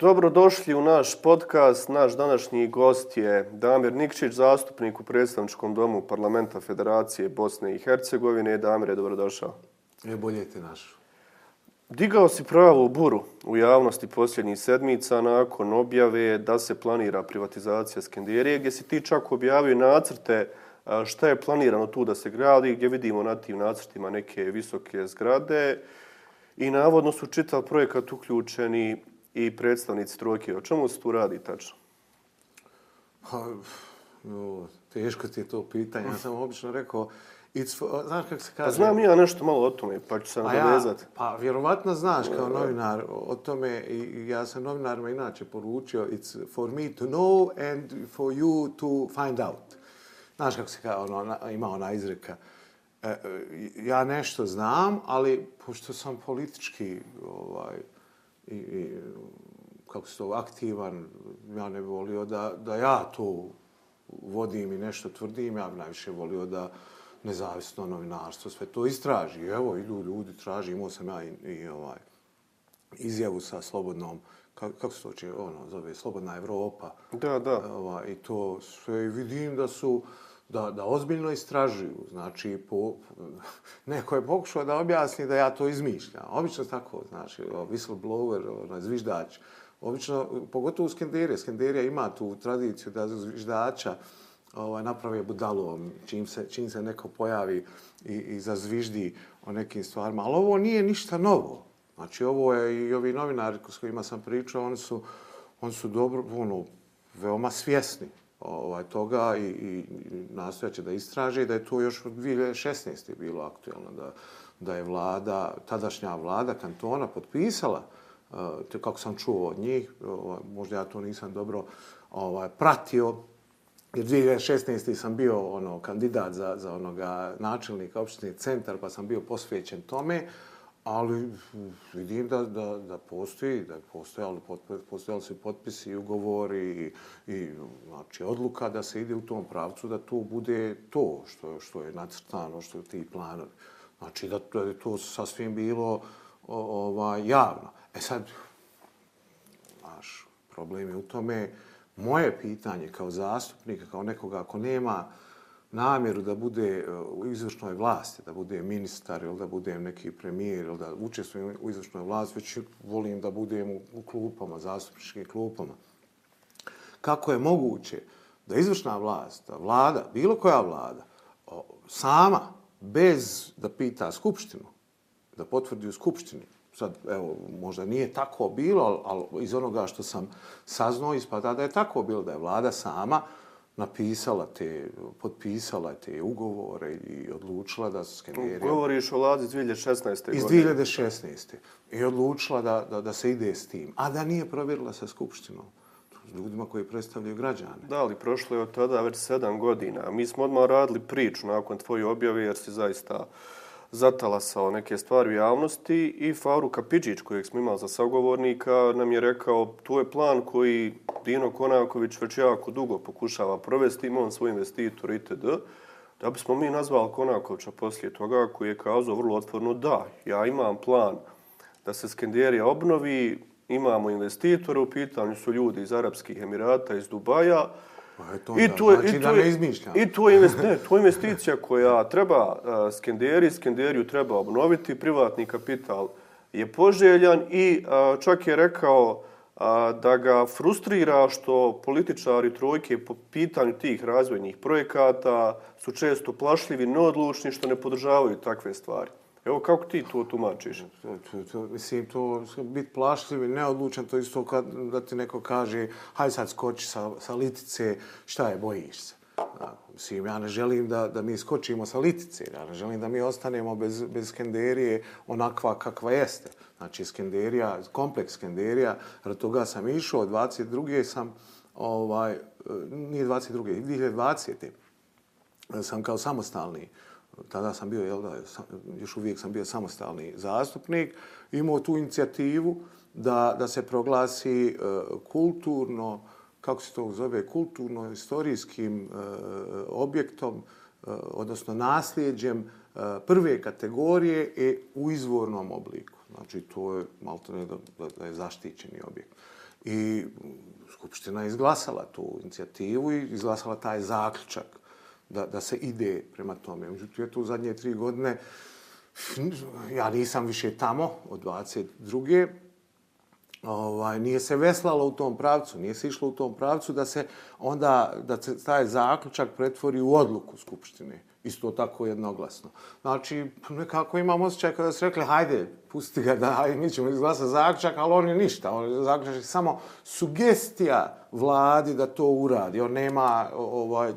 Dobrodošli u naš podcast. Naš današnji gost je Damir Nikčić, zastupnik u predstavničkom domu Parlamenta Federacije Bosne i Hercegovine. Damir, dobrodošao. Je bolje te našu. Digao si pravu buru u javnosti posljednjih sedmica nakon objave da se planira privatizacija Skenderije, gdje si ti čak objavio nacrte šta je planirano tu da se gradi, gdje vidimo na tim nacrtima neke visoke zgrade i navodno su čitav projekat uključeni i predstavnici trojke. O čemu se tu radi tačno? Pa, no, teško ti je to pitanje. Ja sam obično rekao, It's for, znaš kako se kaže? Pa znam ja nešto malo o tome, pa ću se nadovezati. Ja, pa vjerovatno znaš kao novinar o tome i ja sam novinarima inače poručio it's for me to know and for you to find out. Znaš kako se kaže, ono, ima ona izreka. E, e, ja nešto znam, ali pošto sam politički ovaj, i, i kako se to aktivan, ja ne volio da, da ja to vodim i nešto tvrdim, ja bih najviše volio da nezavisno novinarstvo sve to istraži. Evo, idu ljudi, traži, imao sam ja i, i ovaj, izjavu sa slobodnom, kako, kako se to će, ono, zove, Slobodna Evropa. Da, da. Ovaj, I to sve vidim da su, da, da ozbiljno istražuju. Znači, po, neko je pokušao da objasni da ja to izmišljam. Obično tako, znači, whistleblower, ono, zviždač. Obično, pogotovo u Skenderije. Skenderija ima tu tradiciju da zviždača ovaj, naprave budalom, čim se, čim se neko pojavi i, i zazviždi o nekim stvarima. Ali ovo nije ništa novo. Znači, ovo je i ovi novinari s kojima sam pričao, oni su, oni su dobro, ono, veoma svjesni ovaj, toga i, i nastojaće da istraže da je to još od 2016. bilo aktuelno, da, da je vlada, tadašnja vlada kantona potpisala, eh, te, kako sam čuo od njih, ovaj, možda ja to nisam dobro ovaj, pratio, jer 2016. sam bio ono kandidat za, za onoga načelnika opštine centar, pa sam bio posvećen tome, ali vidim da, da, da postoji, da je postojali, postojali su potpisi i ugovori i, i znači, odluka da se ide u tom pravcu, da to bude to što, što je nacrtano, što je ti planovi. Znači da, da je to sasvim bilo o, ovaj, javno. E sad, naš problem je u tome, moje pitanje kao zastupnika, kao nekoga ako nema namjeru da bude e, u izvršnoj vlasti, da bude ministar ili da bude neki premijer ili da učestvujem u izvršnoj vlasti, već volim da budem u klupama, zastupničkim klupama. Kako je moguće da izvršna vlast, da vlada, bilo koja vlada, sama, bez da pita skupštinu, da potvrdi u skupštini, sad, evo, možda nije tako bilo, ali iz onoga što sam saznao, ispada da je tako bilo, da je vlada sama napisala te, potpisala te ugovore i odlučila da se skeniraju. Govoriš o vladi iz 2016. godine. Iz 2016. I odlučila da, da, da se ide s tim. A da nije provjerila sa Skupštinom ljudima koji predstavljaju građane. Da, ali prošlo je od tada već sedam godina. Mi smo odmah radili priču nakon tvoje objave jer si zaista zatalasao neke stvari u javnosti i Faru Kapidžić, kojeg smo imali za sagovornika, nam je rekao tu je plan koji Dino Konaković već jako dugo pokušava provesti, ima on svoj investitor itd. Da bismo mi nazvali Konakovića poslije toga koji je kazao vrlo otvorno da, ja imam plan da se Skenderija obnovi, imamo investitore, u pitanju su ljudi iz Arabskih Emirata, iz Dubaja, Pa to I tu je, znači i tu je, izmišljam. I tu je, ne, tu je investicija koja treba uh, skenderi, skenderiju treba obnoviti, privatni kapital je poželjan i uh, čak je rekao uh, da ga frustrira što političari trojke po pitanju tih razvojnih projekata su često plašljivi, neodlučni, što ne podržavaju takve stvari. Evo, kako ti to tumačiš? To, to, to, mislim, to bit plašljiv i neodlučan, to isto kad, da ti neko kaže haj sad skoči sa, sa litice, šta je, bojiš se. Da, mislim, ja ne želim da, da mi skočimo sa litice, ja ne želim da mi ostanemo bez, bez skenderije onakva kakva jeste. Znači, skenderija, kompleks skenderija, rad toga sam išao, 22. sam, ovaj, e, nije 22. 2020. sam kao samostalni tada sam bio, jel da, još uvijek sam bio samostalni zastupnik, imao tu inicijativu da, da se proglasi e, kulturno, kako se to zove, kulturno-istorijskim e, objektom, e, odnosno nasljeđem prve kategorije i u izvornom obliku. Znači, to je malo da, da je zaštićeni objekt. I Skupština je izglasala tu inicijativu i izglasala taj zaključak da, da se ide prema tome. Međutim, je tu zadnje tri godine, ja nisam više tamo od 22 ovaj, nije se veslalo u tom pravcu, nije se išlo u tom pravcu da se onda, da se taj zaključak pretvori u odluku Skupštine. Isto tako jednoglasno. Znači, nekako imam osjećaj kada su rekli, hajde, pusti ga da, hajde, mi ćemo izglasati zaključak, ali on je ništa. On je zaključak je samo sugestija vladi da to uradi. On nema, ovaj,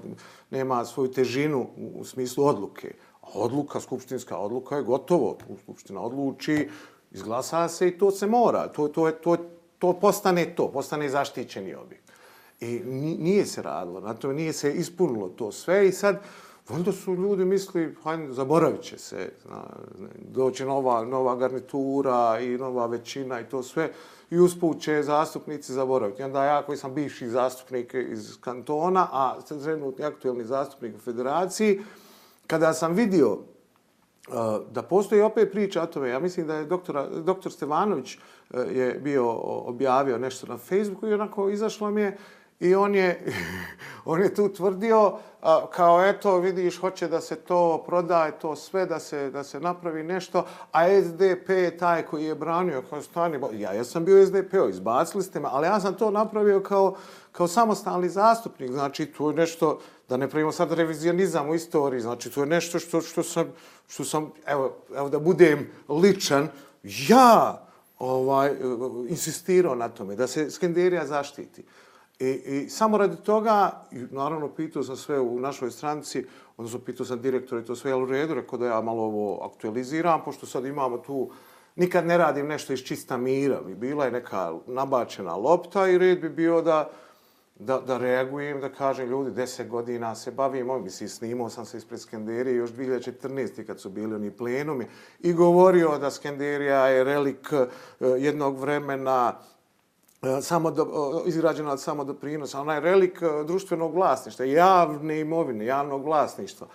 nema svoju težinu u smislu odluke. Odluka, skupštinska odluka je gotovo. Skupština odluči, Izglasa se i to se mora. To, to, to, to postane to, postane zaštićeni objekt. I nije se radilo, na to nije se ispunilo to sve i sad Valjda su ljudi misli, hajde, zaboravit će se, zna, doće nova, nova garnitura i nova većina i to sve. I usput će zastupnici zaboraviti. I onda ja koji sam bivši zastupnik iz kantona, a trenutni aktuelni zastupnik u federaciji, kada sam vidio uh, da postoji opet priča o tome. Ja mislim da je doktora, doktor Stevanović uh, je bio objavio nešto na Facebooku i onako izašlo mi je i on je, on je tu tvrdio kao eto vidiš hoće da se to prodaje to sve da se da se napravi nešto a SDP je taj koji je branio kao stani ja ja sam bio SDP izbacili ste me ali ja sam to napravio kao kao samostalni zastupnik znači to je nešto da ne pravimo sad revizionizam u istoriji, znači to je nešto što, što sam, što sam evo, evo da budem ličan, ja ovaj, insistirao na tome da se Skenderija zaštiti. I, I samo radi toga, naravno pitao sam sve u našoj stranci, odnosno pitao sam direktora i to sve, jel u redu, rekao da ja malo ovo aktualiziram, pošto sad imamo tu, nikad ne radim nešto iz čista mira, bi bila je neka nabačena lopta i red bi bio da, da, da reagujem, da kažem ljudi, deset godina se bavim, ovim, mislim, snimao sam se ispred Skenderije još 2014. kad su bili oni plenumi. I govorio da Skenderija je relik eh, jednog vremena E, samo do, izgrađena od samo doprinosa, ona je relik e, društvenog vlasništva, javne imovine, javnog vlasništva.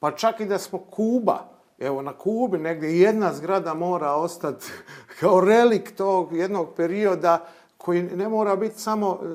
Pa čak i da smo Kuba, evo na Kubi negdje jedna zgrada mora ostati kao relik tog jednog perioda, koji ne mora biti samo e,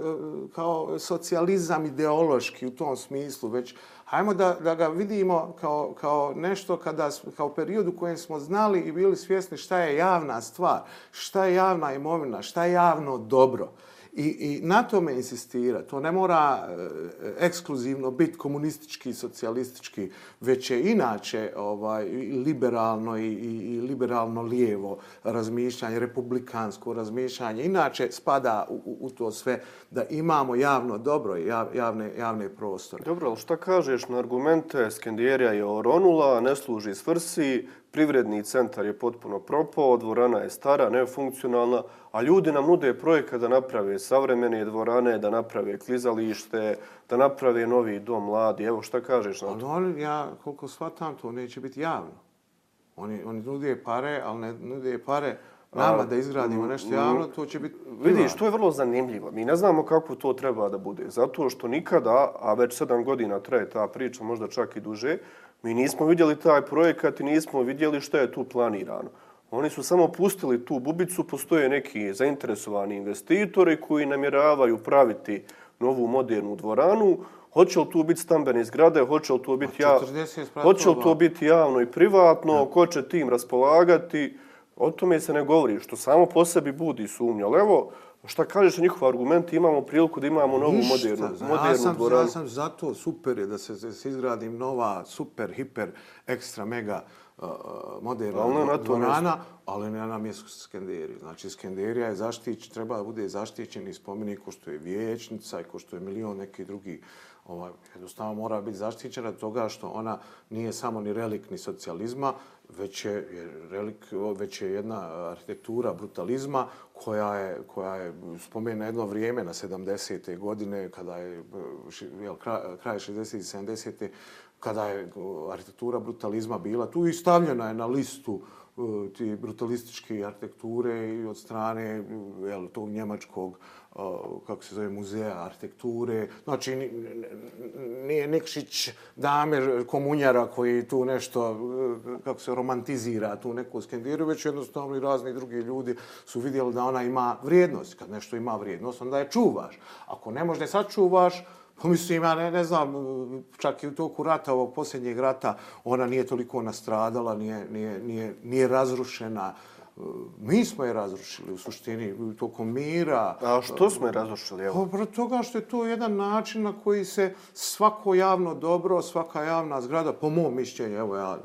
kao socijalizam ideološki u tom smislu, već hajmo da, da ga vidimo kao, kao nešto kada, kao period u kojem smo znali i bili svjesni šta je javna stvar, šta je javna imovina, šta je javno dobro. I, I na tome insistira. To ne mora e, ekskluzivno biti komunistički, socijalistički, već je inače ovaj, liberalno i, i, liberalno lijevo razmišljanje, republikansko razmišljanje. Inače spada u, u to sve da imamo javno dobro i javne, javne prostore. Dobro, ali šta kažeš na argumente Skenderija je oronula, ne služi svrsi, privredni centar je potpuno propao, dvorana je stara, nefunkcionalna, a ljudi nam nude projekat da naprave savremene dvorane, da naprave klizalište, da naprave novi dom mladi. Evo šta kažeš na to? Ali ja, koliko shvatam, to neće biti javno. Oni, oni nude pare, ali ne nude pare nama da izgradimo nešto javno, to će biti... Vidiš, to je vrlo zanimljivo. Mi ne znamo kako to treba da bude. Zato što nikada, a već sedam godina traje ta priča, možda čak i duže, Mi nismo vidjeli taj projekat i nismo vidjeli što je tu planirano. Oni su samo pustili tu bubicu, postoje neki zainteresovani investitori koji namjeravaju praviti novu modernu dvoranu. Hoće li tu biti stambene zgrade, hoće li to biti, ja... hoće li to biti javno i privatno, ja. ko će tim raspolagati, o tome se ne govori, što samo po sebi budi sumnja. Ali evo, Šta kažeš na njihov argument? Imamo priliku da imamo novu Ništa. modernu, modernu ja sam, dvoranu. Ja sam zato super je da se, se izgradim nova, super, hiper, ekstra, mega moderna ali dvorana, ali ne na mjestu Skenderije. Znači, Skenderija je zaštić, treba da bude zaštićen i spomenik ko što je vječnica i ko što je milion neki drugi ovaj, jednostavno mora biti zaštićena toga što ona nije samo ni relik ni socijalizma, već je, relik, već je jedna arhitektura brutalizma koja je, koja je spomena jedno vrijeme na 70. godine, kada je jel, kraj, kraj 60. i 70 kada je arhitektura brutalizma bila tu i stavljena je na listu e, ti brutalističke arhitekture i od strane jel, tog njemačkog e, kako se zove, muzeja arhitekture. Znači, nije Nikšić damer Komunjara koji tu nešto, e, kako se romantizira, tu neku skendiru, već jednostavno i razni drugi ljudi su vidjeli da ona ima vrijednost. Kad nešto ima vrijednost, onda je čuvaš. Ako ne možda je sačuvaš, mislim, ja ne, ne znam, čak i u toku rata, ovog posljednjeg rata, ona nije toliko nastradala, nije, nije, nije, nije razrušena. Mi smo je razrušili u suštini tokom mira. A što smo je razrušili? Evo? Pa, toga što je to jedan način na koji se svako javno dobro, svaka javna zgrada, po mom mišljenju, evo ja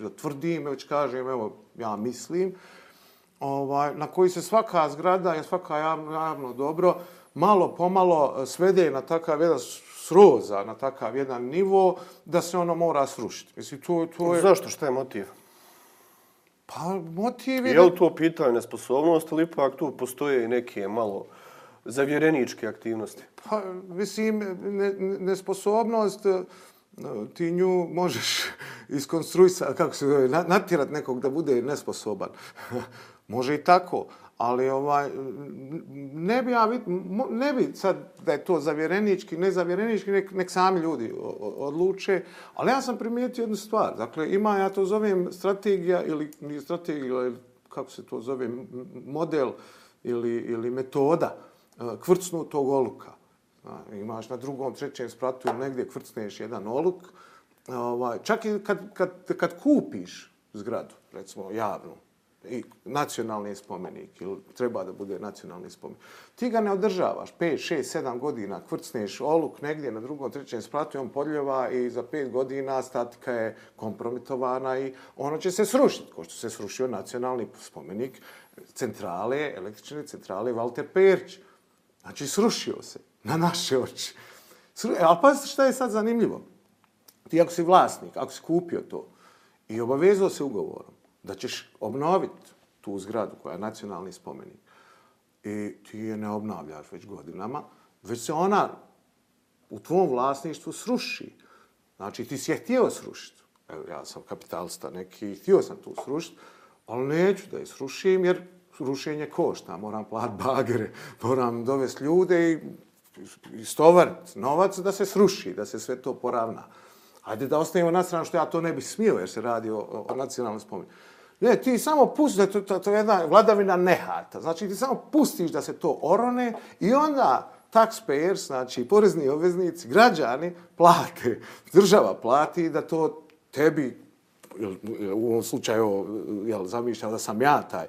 da tvrdim, već kažem, evo ja mislim, ovaj, na koji se svaka zgrada i svaka javno, javno dobro malo pomalo svede na takav jedan sroza, na takav jedan nivo, da se ono mora srušiti. Mislim, to, to je... Zašto? Šta je motiv? Pa motiv je... Je li to pitanje nesposobnost ili ipak tu postoje i neke malo zavjereničke aktivnosti? Pa, mislim, ne, nesposobnost, e, ti nju možeš iskonstruisati, kako se zove, natjerat nekog da bude nesposoban. Može i tako, ali ovaj, ne bi ja vid, ne bi sad da je to zavjerenički, ne zavjerenički, nek, nek sami ljudi odluče, ali ja sam primijetio jednu stvar. Dakle, ima, ja to zovem strategija ili nije strategija, ili kako se to zove, model ili, ili metoda e, kvrcnutog oluka. Imaš na drugom, trećem spratu ili negdje kvrcneš jedan oluk. E, ovaj, čak i kad, kad, kad kupiš zgradu, recimo javnu, i nacionalni spomenik ili treba da bude nacionalni spomenik. Ti ga ne održavaš 5, 6, 7 godina, kvrcneš oluk negdje na drugom, trećem spratu i on podljeva i za 5 godina statika je kompromitovana i ono će se srušiti, ko što se srušio nacionalni spomenik centrale, električne centrale Walter Perć. Znači, srušio se na naše oči. Sru... E, ali pazite šta je sad zanimljivo. Ti ako si vlasnik, ako si kupio to i obavezao se ugovorom, da ćeš obnoviti tu zgradu koja je nacionalni spomenik i ti je ne obnavljaš već godinama, već se ona u tvom vlasništvu sruši. Znači, ti si je htio srušiti. Evo, ja sam kapitalista neki, htio sam tu srušiti, ali neću da je srušim jer rušenje košta. Moram plat bagere, moram dovesti ljude i istovariti novac da se sruši, da se sve to poravna. Hajde da ostavimo na stranu što ja to ne bih smio jer se radi o, o nacionalnom spomenu. Ne, ti samo pustiš, to, to, to je jedna vladavina nehata. Znači, ti samo pustiš da se to orone i onda taxpayers, znači porezni obveznici, građani, plate, država plati da to tebi, u ovom slučaju, jel, zamišljam da sam ja taj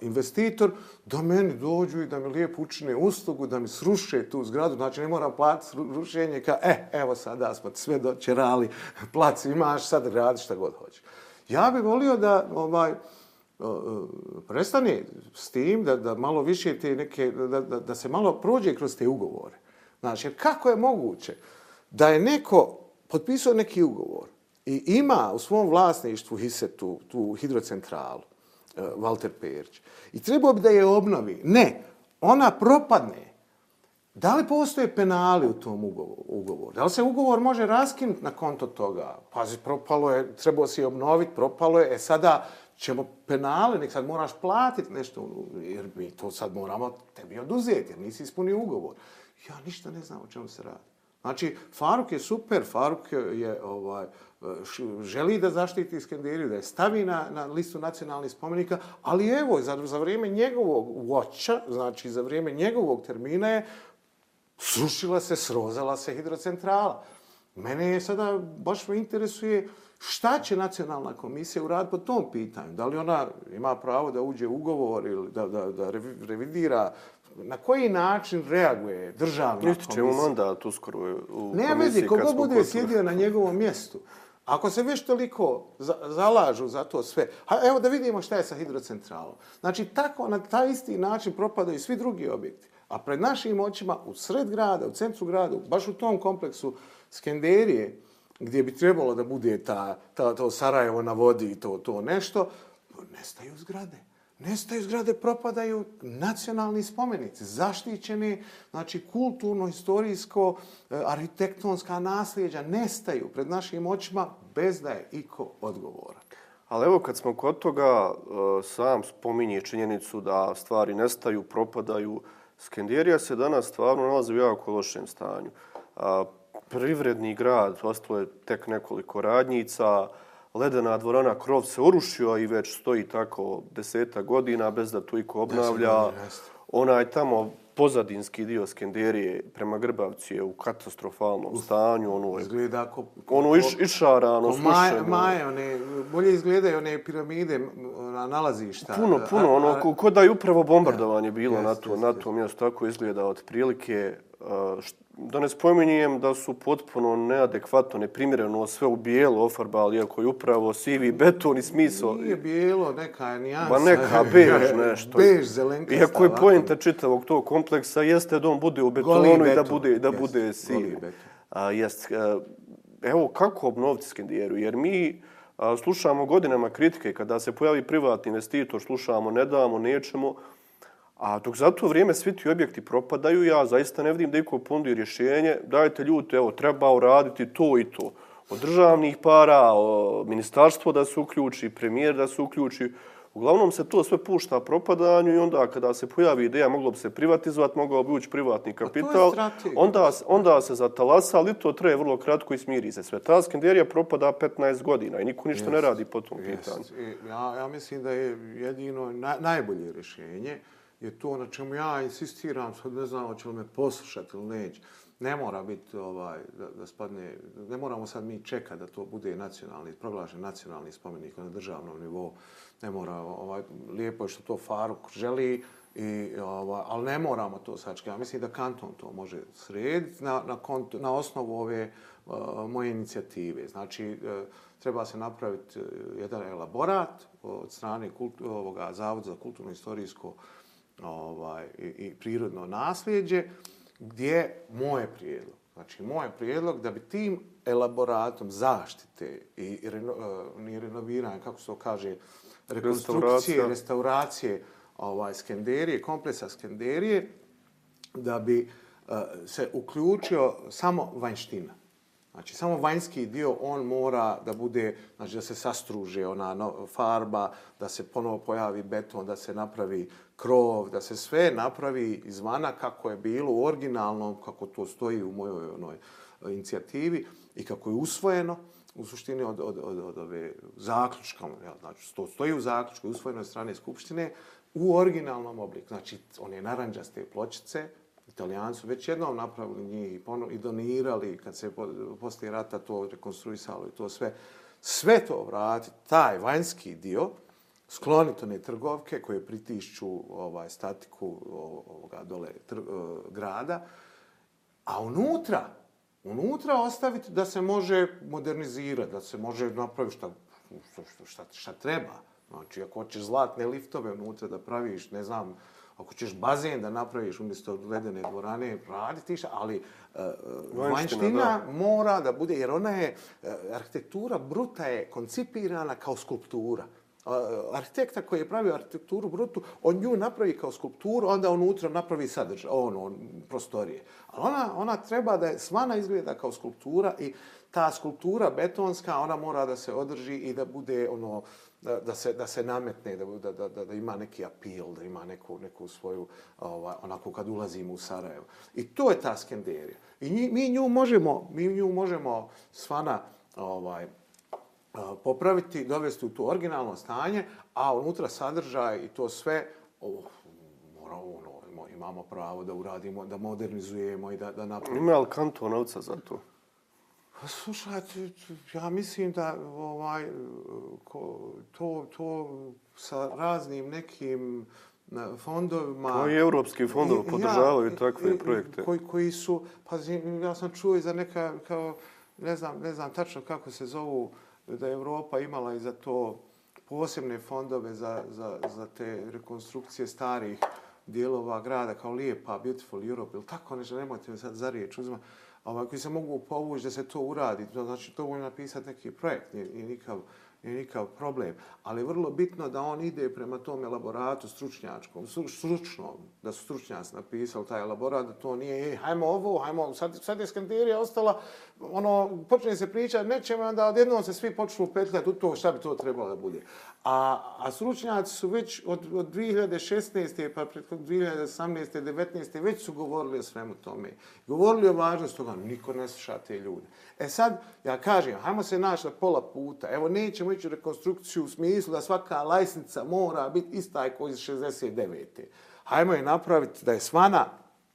investitor, da meni dođu i da mi lijepo učine uslugu, da mi sruše tu zgradu, znači ne moram platiti rušenje, ka, e, evo sada smo sve dočerali, plac imaš, sad radi šta god hoćeš. Ja bih volio da ovaj prestane s tim da da malo više te neke da, da, da se malo prođe kroz te ugovore. Znači, kako je moguće da je neko potpisao neki ugovor i ima u svom vlasništvu hisetu tu hidrocentralu e, Walter Perić, i trebao bi da je obnovi. Ne, ona propadne. Da li postoje penali u tom ugovoru? Da li se ugovor može raskinuti na konto toga? Pazi, propalo je, trebao si obnoviti, propalo je, e sada ćemo penale, nek sad moraš platiti nešto, jer mi to sad moramo tebi oduzeti, jer nisi ispunio ugovor. Ja ništa ne znam o čemu se radi. Znači, Faruk je super, Faruk je ovaj, želi da zaštiti Iskenderiju, da je stavi na, na listu nacionalnih spomenika, ali evo, za, za vrijeme njegovog voća, znači za vrijeme njegovog termina je srušila se, srozala se hidrocentrala. Mene je sada, baš me interesuje šta će nacionalna komisija uraditi po tom pitanju. Da li ona ima pravo da uđe u ugovor ili da, da, da revidira na koji način reaguje državna komisija. Ističe mu mandat uskoro u ne vezi, kogo bude sjedio na njegovom mjestu. Ako se već toliko za, zalažu za to sve, a evo da vidimo šta je sa hidrocentralom. Znači, tako na taj isti način propadaju svi drugi objekti. A pred našim očima, u sred grada, u centru grada, baš u tom kompleksu Skenderije, gdje bi trebalo da bude ta, ta, to Sarajevo na vodi i to, to nešto, nestaju zgrade. Nestaju zgrade, propadaju nacionalni spomenici, zaštićeni, znači kulturno-historijsko, e, arhitektonska nasljeđa, nestaju pred našim očima bez da je iko odgovora. Ali evo kad smo kod toga, e, sam spominje činjenicu da stvari nestaju, propadaju, Skenderija se danas stvarno nalazi u jako lošem stanju. A, privredni grad, ostalo je tek nekoliko radnjica, ledena dvorana, krov se urušio i već stoji tako deseta godina bez da to iko obnavlja. Onaj tamo pozadinski dio Skenderije prema Grbavci je u katastrofalnom stanju. Ono je, Izgleda ako... ono iš, išarano, slušeno. Maje, one, bolje izgledaju one piramide na nalazišta. Puno, puno, ono, ko, ko da je upravo bombardovanje bilo na to, na to mjesto, tako izgleda od prilike. Da ne spominjem da su potpuno neadekvatno, neprimjereno sve u bijelo ofarbali, iako je upravo sivi beton i smisao. Nije bijelo, neka je nijansa. Ba neka, bež nešto. Bež, zelenkasta. Iako je pojenta čitavog tog kompleksa, jeste da on bude u betonu i da bude, da bude sivi. A, jest, evo, kako obnoviti Skendijeru? Jer mi a, slušamo godinama kritike kada se pojavi privatni investitor, slušamo, ne damo, nećemo, A dok za to vrijeme svi ti objekti propadaju, ja zaista ne vidim da iko ponudi rješenje. Dajte ljudi, evo, treba uraditi to i to. Od državnih para, o ministarstvo da se uključi, premijer da se uključi. Uglavnom se to sve pušta propadanju i onda kada se pojavi ideja moglo bi se privatizovati, mogao bi ući privatni kapital, onda, onda se zatalasa, ali to traje vrlo kratko i smiri se sve. Ta skenderija propada 15 godina i niko ništa yes, ne radi po tom yes. pitanju. Ja, ja mislim da je jedino na, najbolje rješenje je to na čemu ja insistiram, sad ne znam hoće li me poslušati ili neće. Ne mora biti ovaj, da, da spadne, ne moramo sad mi čekati da to bude nacionalni, proglašen nacionalni spomenik na državnom nivou. Ne mora, ovaj, lijepo je što to Faruk želi, i, ovaj, ali ne moramo to sačekati. Ja mislim da kanton to može srediti na, na, kont, na osnovu ove uh, moje inicijative. Znači, uh, treba se napraviti eh, jedan elaborat od strane kult, ovoga Zavoda za kulturno-istorijsko uh, ovaj, i, i prirodno nasljeđe, gdje moje prijedlog. Znači, moj prijedlog da bi tim elaboratom zaštite i reno, uh, ni renoviranja, kako se to kaže, rekonstrukcije, restauracije ovaj, Skenderije, kompleksa Skenderije, da bi uh, se uključio samo vanjština. Znači, samo vanjski dio, on mora da bude, znači, da se sastruže ona no, farba, da se ponovo pojavi beton, da se napravi krov, da se sve napravi izvana kako je bilo u originalnom, kako to stoji u mojoj onoj e, inicijativi i kako je usvojeno u suštini od, od, od, od ove zaključka, ja, znači, to stoji u zaključku, usvojeno strane Skupštine, u originalnom obliku. Znači, one naranđaste pločice, Italijani su već jednom napravili njih i, ponov, i donirali kad se poslije rata to rekonstruisalo i to sve. Sve to vrati, taj vanjski dio, skloniti one trgovke koje pritišću ovaj, statiku ovoga dole tr, uh, grada, a unutra, unutra ostaviti da se može modernizirati, da se može napraviti šta, šta, šta, šta treba. Znači, ako hoćeš zlatne liftove unutra da praviš, ne znam, ako ćeš bazen da napraviš umjesto ledene dvorane, radi ti šta, ali uh, vanjština mora da bude, jer ona je, uh, arhitektura bruta je koncipirana kao skulptura. Arhitekta koji je pravio arhitekturu brutu, on nju napravi kao skulpturu, onda unutra napravi sadržaj, ono, prostorije. Ali ona, ona treba da je svana izgleda kao skulptura i ta skulptura betonska, ona mora da se održi i da bude ono, da, da, se, da se nametne, da, da, da, da ima neki apil, da ima neku, neku svoju, ovaj, onako kad ulazimo u Sarajevo. I to je ta skenderija. I nji, mi nju možemo, mi nju možemo svana ovaj, popraviti, dovesti u to originalno stanje, a unutra sadržaj i to sve, oh, mora, ono, imamo pravo da uradimo, da modernizujemo i da, da napravimo. Ima li kanto novca za to? Pa slušajte, ja mislim da ovaj, ko, to, to sa raznim nekim fondovima... Koji evropski fondovi podržavaju ja, takve projekte? Koji, koji su, pa ja sam čuo i za neka, kao, ne znam, ne znam tačno kako se zovu, da je Evropa imala i za to posebne fondove za, za, za te rekonstrukcije starih dijelova grada, kao Lijepa, Beautiful Europe, ili tako nešto, nemojte me sad za riječ uzma. ovaj, koji se mogu povući da se to uradi. To znači, to može napisati neki projekt, nije, nije, nikav, nije nikav problem. Ali je vrlo bitno da on ide prema tom elaboratu stručnjačkom, stručnom, da su stručnjaci napisali taj elaborat, da to nije, ej, hajmo ovo, hajmo, sad, sad je Skandirija ostala, ono, počne se priča nećemo, onda odjednom se svi počnu petljati u to šta bi to trebalo da bude. A, a stručnjaci su već od, od 2016. pa preko 2018. 19. već su govorili o svemu tome. Govorili o važnosti toga, niko ne sluša te ljude. E sad, ja kažem, hajmo se naći na pola puta. Evo, nećemo ići u rekonstrukciju u smislu da svaka lajsnica mora biti ista kao iz 69. Hajmo je napraviti da je svana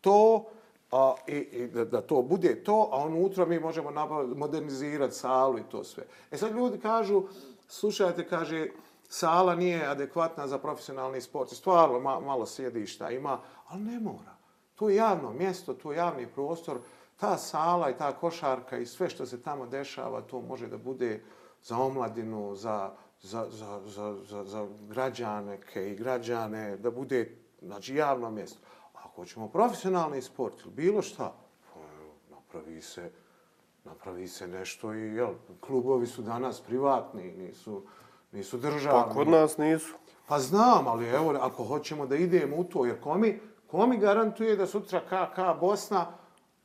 to, a, i, i da, da to bude to, a unutra mi možemo modernizirati salu i to sve. E sad ljudi kažu, slušajte, kaže, sala nije adekvatna za profesionalni sport. Stvarno, ma, malo sjedišta ima, ali ne mora. To je javno mjesto, to je javni prostor. Ta sala i ta košarka i sve što se tamo dešava, to može da bude za omladinu, za, za, za, za, za, za građane i građane, da bude znači, javno mjesto. Ako ćemo profesionalni sport ili bilo šta, pa, napravi se, napravi se nešto i jel, klubovi su danas privatni, nisu, nisu državni. Pa kod nas nisu. Pa znam, ali evo, ako hoćemo da idemo u to, jer ko mi, ko mi garantuje da sutra KK Bosna,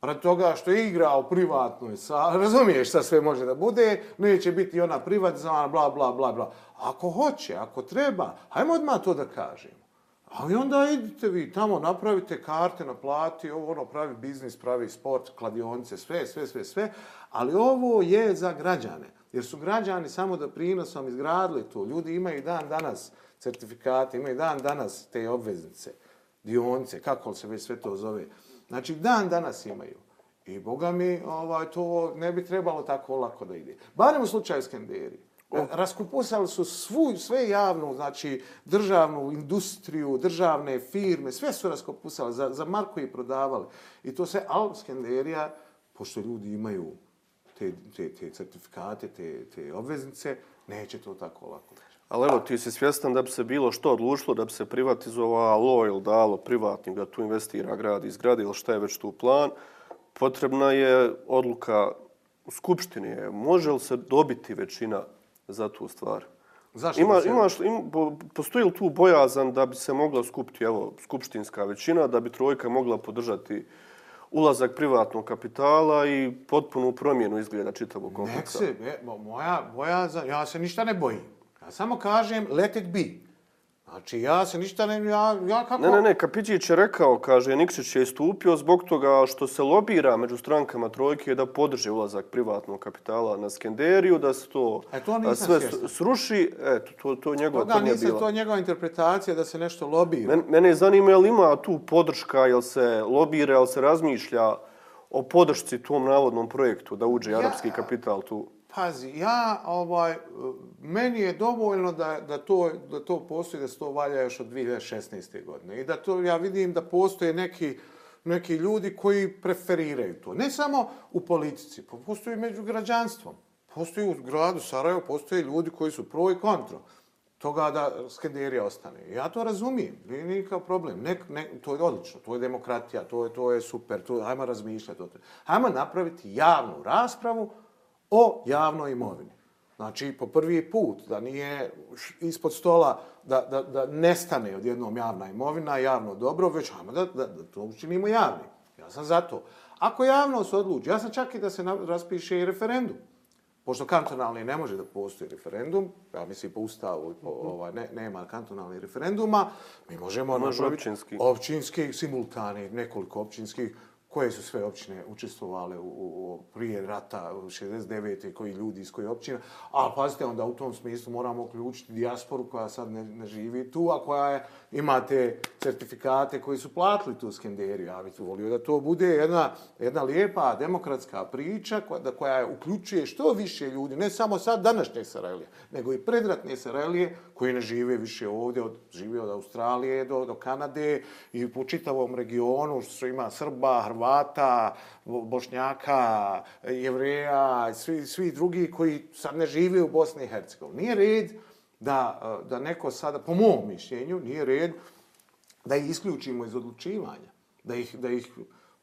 rad toga što je igra u privatnoj sa, razumiješ šta sve može da bude, neće biti ona privatizana, bla, bla, bla, bla. Ako hoće, ako treba, hajmo odmah to da kažemo. Ali onda idite vi tamo, napravite karte, naplati, ovo ono, pravi biznis, pravi sport, kladionice, sve, sve, sve, sve. Ali ovo je za građane. Jer su građani samo da prinosom izgradili to. Ljudi imaju dan danas certifikate, imaju dan danas te obveznice, dionice, kako se već sve to zove. Znači, dan danas imaju. I boga mi, ovaj, to ne bi trebalo tako lako da ide. Barem u slučaju Skenderije. Raskupusali su svu, sve javnu, znači državnu industriju, državne firme, sve su raskupusali, za, za marku i prodavali. I to sve, ali Skenderija, pošto ljudi imaju te, te, te certifikate, te, te obveznice, neće to tako lako. Ali evo, ti si svjestan da bi se bilo što odlučilo, da bi se privatizovalo ili dalo privatnim da tu investira grad i zgradi ili šta je već tu plan, potrebna je odluka u Skupštini. Može li se dobiti većina za tu stvar? Zašto ima, se... imaš, im, postoji li tu bojazan da bi se mogla skupiti evo, skupštinska većina, da bi trojka mogla podržati ulazak privatnog kapitala i potpunu promjenu izgleda čitavog kompleksa? Nek se, moja bojazan, ja se ništa ne bojim. Ja samo kažem, let it be. Znači, ja se ništa ne... Ja, ja kako... Ne, ne, ne, Kapiđić je rekao, kaže, Nikšić je istupio zbog toga što se lobira među strankama trojke da podrže ulazak privatnog kapitala na Skenderiju, da se to, e, to sve svjestan. sruši. Eto, to, to je njegova Toga tvrdnja nisam, bila. to je njegova interpretacija da se nešto lobira. Men, mene zanima je li ima tu podrška, jel se lobira, jel se razmišlja o podršci tom navodnom projektu da uđe Ja- arapski kapital tu? Pazi, ja, ovaj, meni je dovoljno da, da, to, da to postoji, da se to valja još od 2016. godine. I da to, ja vidim da postoje neki, neki ljudi koji preferiraju to. Ne samo u politici, pa postoji među građanstvom. Postoji u gradu Sarajevo, postoje ljudi koji su pro i kontro toga da Skenderija ostane. Ja to razumijem, nije nikakav problem. Ne, ne, to je odlično, to je demokratija, to je, to je super, to, ajmo razmišljati o tome. Ajmo napraviti javnu raspravu o javnoj imovini. Znači, po prvi put, da nije ispod stola, da, da, da nestane odjednom javna imovina, javno dobro, već hajmo da, da, da to učinimo javnim. Ja sam za to. Ako javno se odluči, ja sam čak i da se raspiše i referendum. Pošto kantonalni ne može da postoji referendum, ja mislim po ustavu po, ovaj, ne, nema kantonalnih referenduma, mi možemo... Može napraviti općinski. Općinski, simultani, nekoliko općinskih, koje su sve općine učestvovale u, u, prije rata u 69. koji ljudi iz koje općina. A pazite, onda u tom smislu moramo uključiti dijasporu koja sad ne, ne živi tu, a koja je, imate certifikate koji su platili tu Skenderiju. Ja bih volio da to bude jedna, jedna lijepa demokratska priča koja, da, koja uključuje što više ljudi, ne samo sad današnje Sarajlije, nego i predratne Sarajlije koji ne žive više ovdje, od, žive od Australije do, do Kanade i po čitavom regionu što ima Srba, Hrvata, Bošnjaka, Jevreja, svi, svi drugi koji sad ne žive u Bosni i Hercegovini. Nije red da, eh, da neko sada, po mom mišljenju, nije red da ih isključimo iz odlučivanja, da ih, da ih,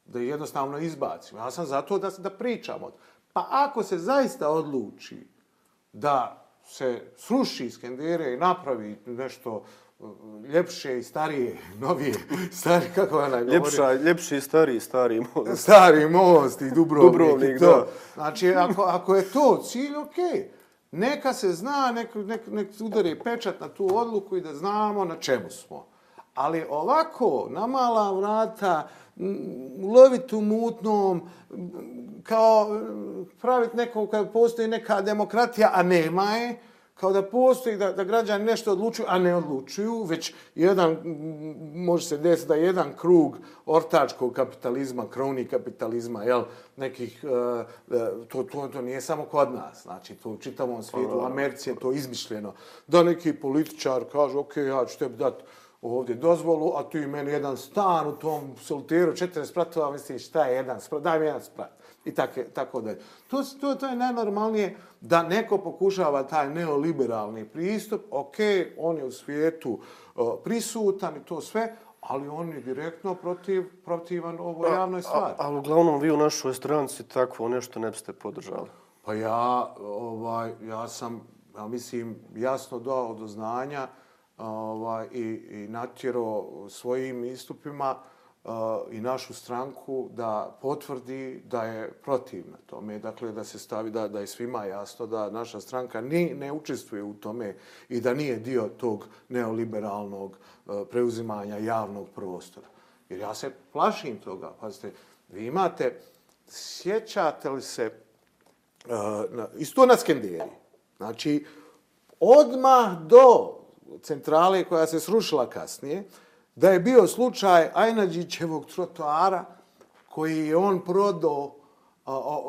da ih jednostavno izbacimo. Ja sam zato da, da pričamo. Pa ako se zaista odluči da se sruši Skendere i napravi nešto uh, ljepše i starije, novije, stari, kako ona govori? Ljepša, ljepši, stariji, stariji most. Stari most i Dubrovnik, Dubrovnik, i to. da. Znači, ako, ako je to cilj, okej neka se zna, nek, nek, nek udari pečat na tu odluku i da znamo na čemu smo. Ali ovako, na mala vrata, lovit u mutnom, kao praviti nekog kad postoji neka demokratija, a nema je, kao da postoji da, da građani nešto odlučuju, a ne odlučuju, već jedan, može se desiti da jedan krug ortačkog kapitalizma, kroni kapitalizma, jel, nekih, uh, to, to, to nije samo kod nas, znači to u čitavom svijetu, u Americi je to izmišljeno, da neki političar kaže, ok, ja ću tebi dati ovdje dozvolu, a tu i meni jedan stan u tom soliteru, 40 spratova, misliš, šta je jedan sprat, daj mi jedan sprat. I tako, tako da to, to, to je najnormalnije da neko pokušava taj neoliberalni pristup, ok, on je u svijetu uh, prisutan i to sve, ali on je direktno protiv, protivan ovoj javnoj stvari. Ali uglavnom vi u našoj stranci takvo nešto ne biste podržali. Pa ja, ovaj, ja sam, ja mislim, jasno dao do znanja ovaj, i, i natjero svojim istupima i našu stranku da potvrdi da je protivna tome. Dakle, da se stavi, da, da je svima jasno da naša stranka ni, ne učestvuje u tome i da nije dio tog neoliberalnog e, preuzimanja javnog prostora. Jer ja se plašim toga. Pazite, vi imate, sjećate li se, uh, na, isto na Skenderi, znači, odmah do centrale koja se srušila kasnije, da je bio slučaj Ajnađićevog trotoara koji je on prodao a, a,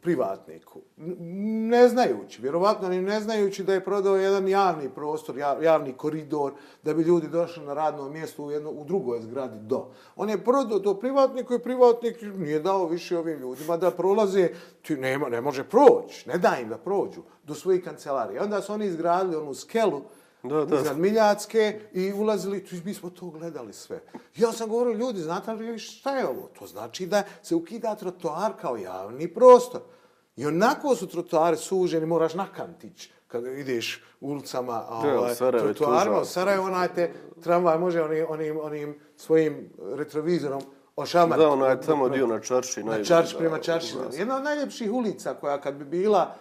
privatniku. Ne znajući, vjerovatno ni ne znajući da je prodao jedan javni prostor, javni koridor, da bi ljudi došli na radno mjesto u, jedno, u drugoj zgradi do. On je prodao to privatniku i privatnik nije dao više ovim ljudima da prolaze, ti nema, ne može proći, ne da im da prođu do svojih kancelarija. Onda su oni izgradili onu skelu, da, da. iznad Miljacke i ulazili, tu mi smo to gledali sve. Ja sam govorio, ljudi, znate li šta je ovo? To znači da se ukida trotoar kao javni prostor. I onako su trotoare suženi, moraš na kantić kada ideš ulicama ovaj, trotoarima. U Sarajevo, onaj te tramvaj može onim, onim, onim svojim retrovizorom ošamati. Da, onaj tamo dio na Čarši. Na Čarši, prema Čarši. Jedna od najljepših ulica koja kad bi bila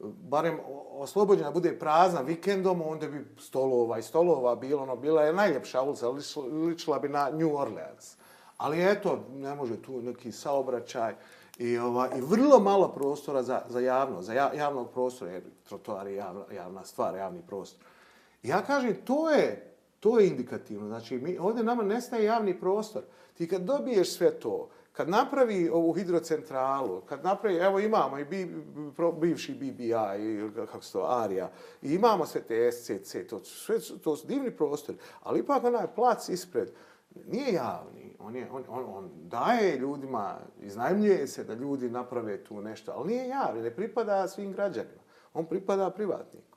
barem oslobođena bude prazna vikendom, onda bi stolova i stolova bilo, ono, bila je najljepša ulica, ličila bi na New Orleans. Ali eto, ne može tu neki saobraćaj i, ova, i vrlo malo prostora za, za javno, za javnog prostora, jer trotoar je javna, javna stvar, javni prostor. Ja kažem, to je, to je indikativno. Znači, mi, ovdje nama nestaje javni prostor. Ti kad dobiješ sve to, kad napravi ovu hidrocentralu, kad napravi, evo imamo i bi, bivši BBI, kako se to, ARIA, i imamo sve te SCC, to, sve, to su divni prostori, ali ipak onaj plac ispred nije javni, on, je, on, on, on daje ljudima, iznajmljuje se da ljudi naprave tu nešto, ali nije javni, ne pripada svim građanima, on pripada privatniku.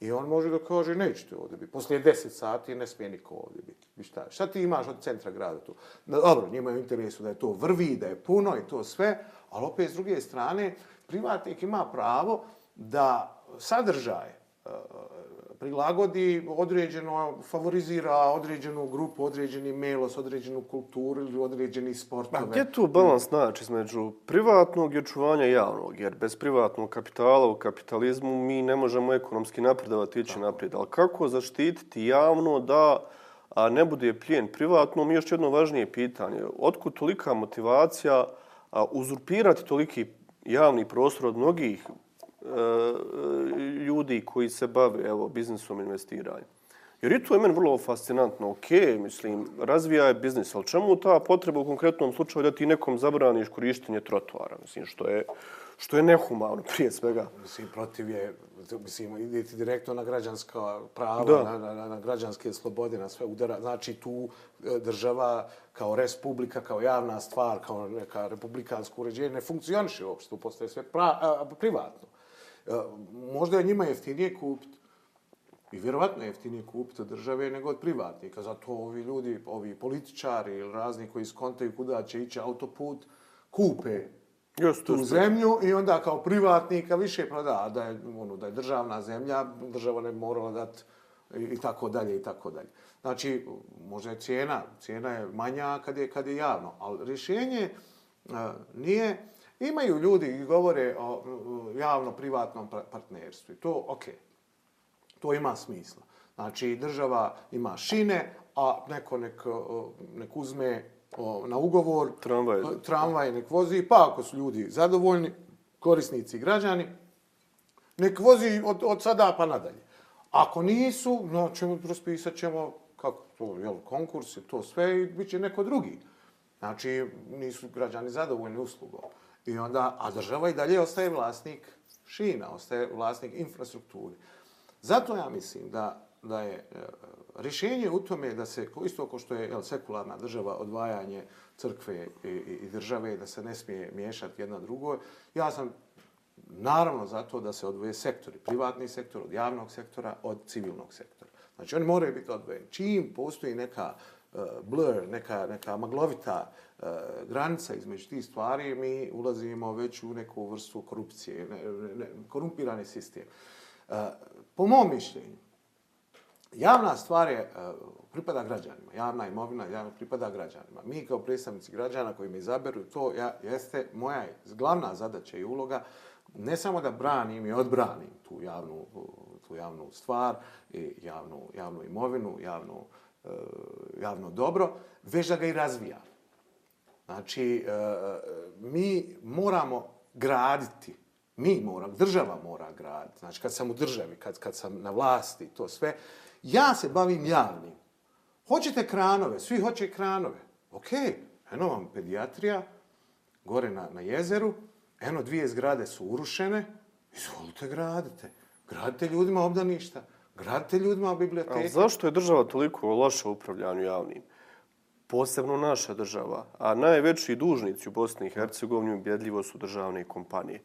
I on može da kaže, nećete ovdje biti. Poslije 10 sati ne smije niko ovdje biti. Šta, šta ti imaš od centra grada tu? Dobro, njima je u interesu da je to vrvi, da je puno i to sve, ali opet s druge strane, privatnik ima pravo da sadržaje prilagodi određeno, favorizira određenu grupu, određeni melos, određenu kulturu ili određeni sportove. Gdje tu balans znači između privatnog i očuvanja javnog? Jer bez privatnog kapitala u kapitalizmu mi ne možemo ekonomski napredovati ići naprijed. Ali kako zaštititi javno da a ne bude plijen privatno? Mi još jedno važnije pitanje. Otkud tolika motivacija a, uzurpirati toliki javni prostor od mnogih ljudi koji se bave evo, biznisom investiranja. Jer i to je meni vrlo fascinantno. Ok, mislim, razvija je biznis, ali čemu ta potreba u konkretnom slučaju da ti nekom zabraniš korištenje trotoara? Mislim, što je, što je nehumano prije svega. Mislim, protiv je, mislim, idete direktno na građanska prava, na, na, na, na građanske slobode, na sve udara. Znači, tu e, država kao respublika, kao javna stvar, kao neka republikansko uređenje ne funkcioniše uopšte, tu postoje sve pra, a, privatno. E, možda je njima jeftinije kupiti. I vjerovatno je jeftinije kupiti od države nego od privatnika. Zato ovi ljudi, ovi političari ili razni koji skontaju kuda će ići autoput, kupe Just, tu zemlju i onda kao privatnika više proda, da je, ono, da je državna zemlja, država ne morala dati i, tako dalje i tako dalje. Znači, možda je cijena, cijena je manja kad je, kad je javno, ali rješenje uh, nije Imaju ljudi i govore o javno-privatnom pa- partnerstvu. i To, ok, to ima smisla. Znači, država ima šine, a neko nek, nek uzme na ugovor Tramvaj. tramvaj nek vozi, pa ako su ljudi zadovoljni, korisnici i građani, nek vozi od, od sada pa nadalje. Ako nisu, no, ćemo, raspisat ćemo kako to, jel, konkurs i to sve i bit će neko drugi. Znači, nisu građani zadovoljni uslugom. I onda, a država i dalje ostaje vlasnik šina, ostaje vlasnik infrastrukture. Zato ja mislim da, da je e, rješenje u tome da se, ko- isto ako što je jel, sekularna država, odvajanje crkve i, i, i države, da se ne smije miješati jedna drugoj, ja sam naravno zato da se odvoje sektori, privatni sektor od javnog sektora, od civilnog sektora. Znači oni moraju biti odvojeni. Čim postoji neka uh, blur, neka, neka maglovita uh, Eh, granica između tih stvari, mi ulazimo već u neku vrstu korupcije, ne, ne, ne, korumpirani sistem. Eh, po mom mišljenju, Javna stvar je, eh, pripada građanima. Javna imovina javna, pripada građanima. Mi kao predstavnici građana koji me izaberu, to ja, jeste moja glavna zadaća i uloga ne samo da branim i odbranim tu javnu, tu javnu stvar, i javnu, javnu imovinu, javnu, javno dobro, već da ga i razvijam. Znači, e, mi moramo graditi, mi moramo, država mora graditi. Znači, kad sam u državi, kad, kad sam na vlasti, to sve, ja se bavim javnim. Hoćete kranove, svi hoće kranove. Ok, eno vam pedijatrija, gore na, na jezeru, eno dvije zgrade su urušene, izvolite gradite. Gradite ljudima obdaništa, gradite ljudima biblioteke. Ali zašto je država toliko loša u upravljanju javnim? Posebno naša država, a najveći dužnici u Bosni i Hercegovini ubjedljivo su državne kompanije,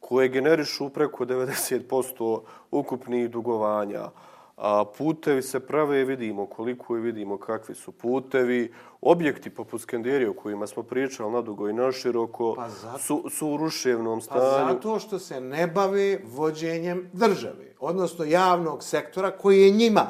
koje generišu preko 90% ukupnih dugovanja, a putevi se prave, vidimo koliko je, vidimo kakvi su putevi, objekti poput Skenderije o kojima smo pričali nadugo i naširoko, Pa zato- su, su u ruševnom Pa stanju. zato što se ne bave vođenjem države, odnosno javnog sektora koji je njima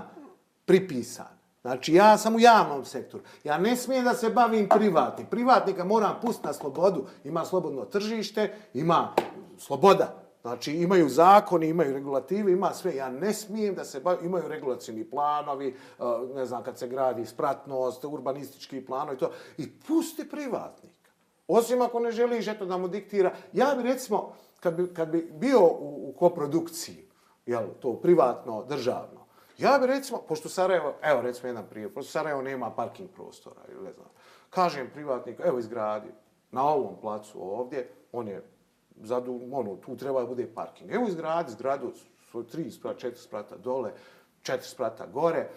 pripisan. Znači, ja sam u javnom sektoru. Ja ne smijem da se bavim privatnim. Privatnika moram pustiti na slobodu. Ima slobodno tržište, ima sloboda. Znači, imaju zakoni, imaju regulative, ima sve. Ja ne smijem da se bavim, imaju regulacijni planovi, eh, ne znam, kad se gradi spratnost, urbanistički planovi, to. I pusti privatnika. Osim ako ne želiš eto, da mu diktira. Ja bi recimo, kad bi, kad bi bio u, u koprodukciji, jel, to privatno, državno, ja bi recimo, pošto Sarajevo, evo recimo jedan primjer, pošto Sarajevo nema parking prostora, ili ne znam, kažem privatniku, evo izgradi na ovom placu ovdje, on je zadu, ono, tu treba da bude parking. Evo izgradi zgradu, su tri sprata, četiri sprata dole, četiri sprata gore,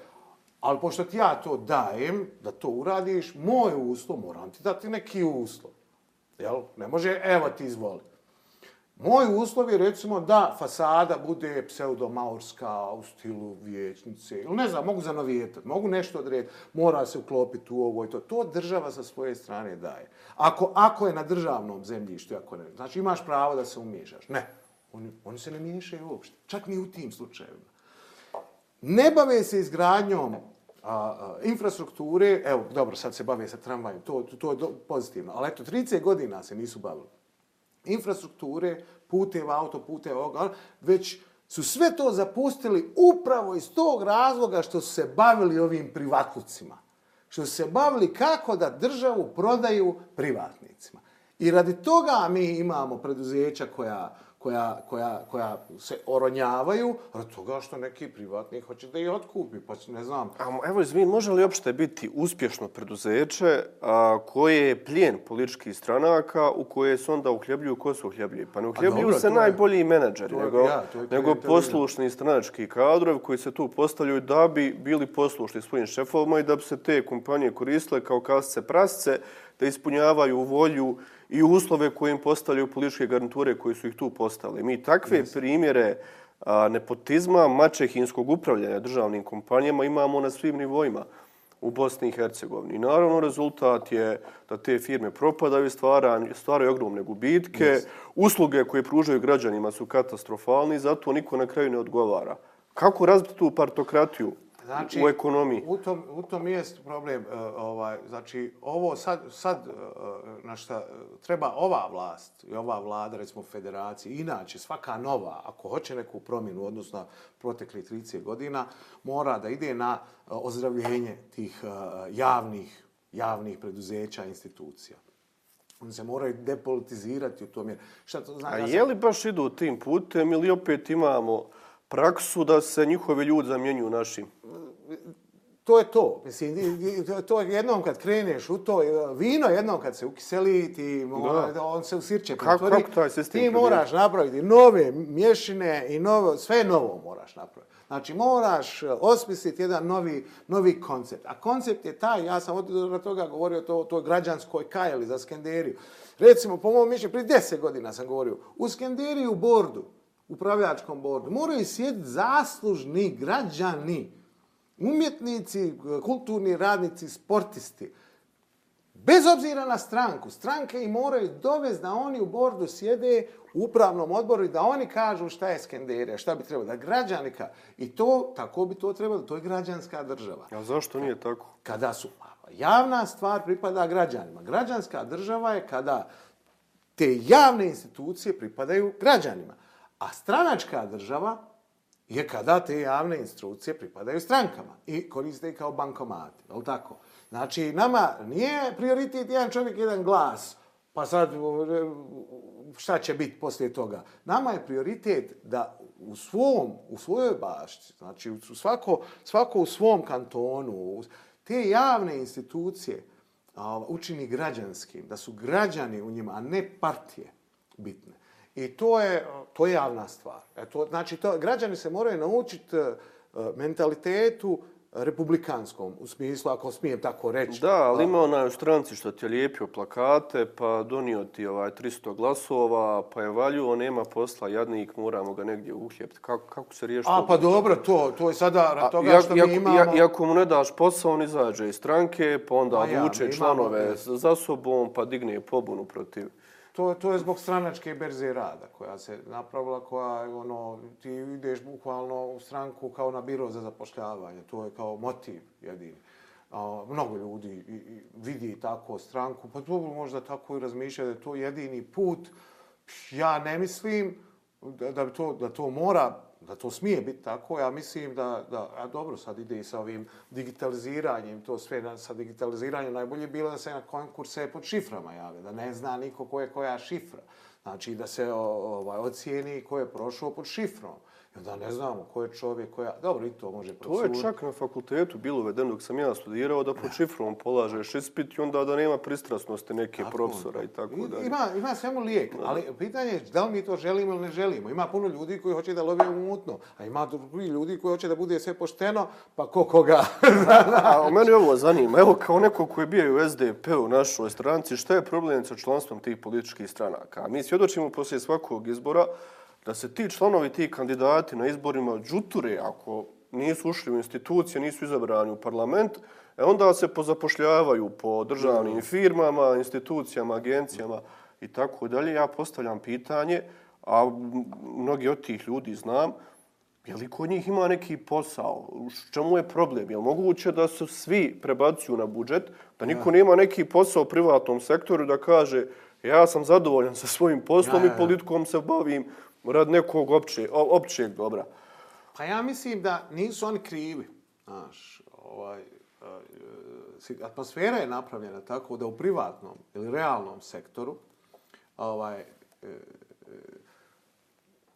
ali pošto ti ja to dajem, da to uradiš, moj uslov, moram ti dati neki uslov. Jel? Ne može, evo ti izvoli. Moj uslov je recimo da fasada bude pseudomaurska u stilu vječnice. Ili ne znam, mogu zanovijetati, mogu nešto odrediti, mora se uklopiti u ovo i to. To država sa svoje strane daje. Ako, ako je na državnom zemljištu, ako ne, znači imaš pravo da se umiješaš. Ne, oni, oni se ne miješaju uopšte. Čak ni u tim slučajevima. Ne bave se izgradnjom a, a, infrastrukture, evo, dobro, sad se bave sa tramvajem, to, to, to je do, pozitivno, ali eto, 30 godina se nisu bavili infrastrukture, puteva, autoputeva, ovoga, već su sve to zapustili upravo iz tog razloga što su se bavili ovim privatlucima. Što su se bavili kako da državu prodaju privatnicima. I radi toga mi imamo preduzeća koja, koja, koja, koja se oronjavaju, radi toga što neki privatnik hoće da ih otkupi, pa ne znam, A, evo, izvin, može li uopšte biti uspješno preduzeće a, koje je plijen političkih stranaka u koje se onda uhljebljuju, ko se uhljebljuju? Pa ne uhljebljuju dobro, se je- najbolji menadžeri, to je- nego, ja, nego poslušni stranački kadrovi koji se tu postavljaju da bi bili poslušni svojim šefovima i da bi se te kompanije koristile kao kasce prasce, da ispunjavaju volju i uslove koje im postavljaju političke garniture koji su ih tu postavili. Mi takve primjere a, nepotizma, mačehinskog upravljanja državnim kompanijama imamo na svim nivoima u Bosni i Hercegovini. I naravno rezultat je da te firme propadaju, stvaraju, stvaraju ogromne gubitke, yes. usluge koje pružaju građanima su katastrofalni, zato niko na kraju ne odgovara. Kako razbiti tu partokratiju? Znači, u ekonomiji. U tom, u tom jest problem. Uh, ovaj, znači, ovo sad, sad uh, na šta treba ova vlast i ova vlada, recimo federaciji, inače svaka nova, ako hoće neku promjenu, odnosno protekli 30 godina, mora da ide na ozdravljenje tih javnih, javnih preduzeća, institucija. Oni se moraju depolitizirati u tom jer šta to znači? A je li baš idu tim putem ili opet imamo praksu da se njihovi ljudi zamjenjuju našim? To je to. Mislim, to je jednom kad kreneš u to, vino jednom kad se ukiseli, ti mora, on se u sirće kako, kako taj sistem Ti moraš napraviti nove mješine i novo, sve novo moraš napraviti. Znači, moraš osmisliti jedan novi, novi koncept. A koncept je taj, ja sam od toga govorio to, to građanskoj kajeli za Skenderiju. Recimo, po mojom mišljenju, prije deset godina sam govorio, u Skenderiju u bordu, upravljačkom bordu, moraju sjediti zaslužni građani, umjetnici, kulturni radnici, sportisti. Bez obzira na stranku, stranke i moraju dovesti da oni u bordu sjede u upravnom odboru i da oni kažu šta je Skenderija, šta bi trebalo, da građani ka... I to, tako bi to trebalo, to je građanska država. A zašto nije tako? Kada su, javna stvar pripada građanima. Građanska država je kada te javne institucije pripadaju građanima. A stranačka država je kada te javne institucije pripadaju strankama i koriste ih kao bankomati. Je tako? Znači, nama nije prioritet jedan čovjek, jedan glas, pa sad e, šta će biti poslije toga. Nama je prioritet da u svom, u svojoj bašti, znači u svako, svako u svom kantonu, te javne institucije a, učini građanskim, da su građani u njima, a ne partije bitne. I to je, to je javna stvar. E to, znači, to, građani se moraju naučiti uh, mentalitetu republikanskom, u smislu, ako smijem tako reći. Da, ali ima onaj u stranci što ti je lijepio plakate, pa donio ti ovaj 300 glasova, pa je valjuo, nema posla, jadnik, moramo ga negdje uhljepiti. Kako, kako se riješi? A, pa dobro, to, to je sada toga A, što jak, mi imamo... Ja, iako mu ne daš posao, on izađe iz stranke, pa onda ja, vuče članove imamo... za sobom, pa digne pobunu protiv to, to je zbog stranačke berze rada koja se napravila, koja ono, ti ideš bukvalno u stranku kao na biro za zapošljavanje. To je kao motiv jedini. A, mnogo ljudi i, i, vidi tako stranku, pa to možda tako i razmišlja da je to jedini put. Ja ne mislim da, da, to, da to mora da to smije biti tako, ja mislim da, da a dobro, sad ide i sa ovim digitaliziranjem, to sve na, sa digitaliziranjem, najbolje bilo da se na konkurse pod šiframa jave, da ne zna niko ko je koja šifra. Znači da se ovaj, ocijeni ko je prošao pod šifrom. I onda ne znamo ko je čovjek koja... Dobro, i to može prosuditi. To je čak na fakultetu bilo uvedeno dok sam ja studirao da pod šifrom polažeš ispit i onda da nema pristrasnosti neke tako, profesora i tako dalje. Ima, ima svemu lijek, ali pitanje je da li mi to želimo ili ne želimo. Ima puno ljudi koji hoće da love umutno, a ima drugi ljudi koji hoće da bude sve pošteno, pa ko koga. a o meni ovo zanima. Evo kao neko koji je bio u SDP u našoj stranci, šta je problem sa članstvom tih političkih stranaka? Mi svjedočimo poslije svakog izbora da se ti članovi, ti kandidati na izborima džuture, ako nisu ušli u institucije, nisu izabrani u parlament, e onda se pozapošljavaju po državnim firmama, institucijama, agencijama i tako dalje. Ja postavljam pitanje, a mnogi od tih ljudi znam, je li kod njih ima neki posao? U čemu je problem? Je li moguće da se svi prebacuju na budžet, da niko nema neki posao u privatnom sektoru da kaže ja sam zadovoljan sa svojim poslom ja, ja, ja. i politikom se bavim, rad nekog opće, općeg dobra. Pa ja mislim da nisu oni krivi. Znaš, ovaj, e, atmosfera je napravljena tako da u privatnom ili realnom sektoru ovaj, e, e,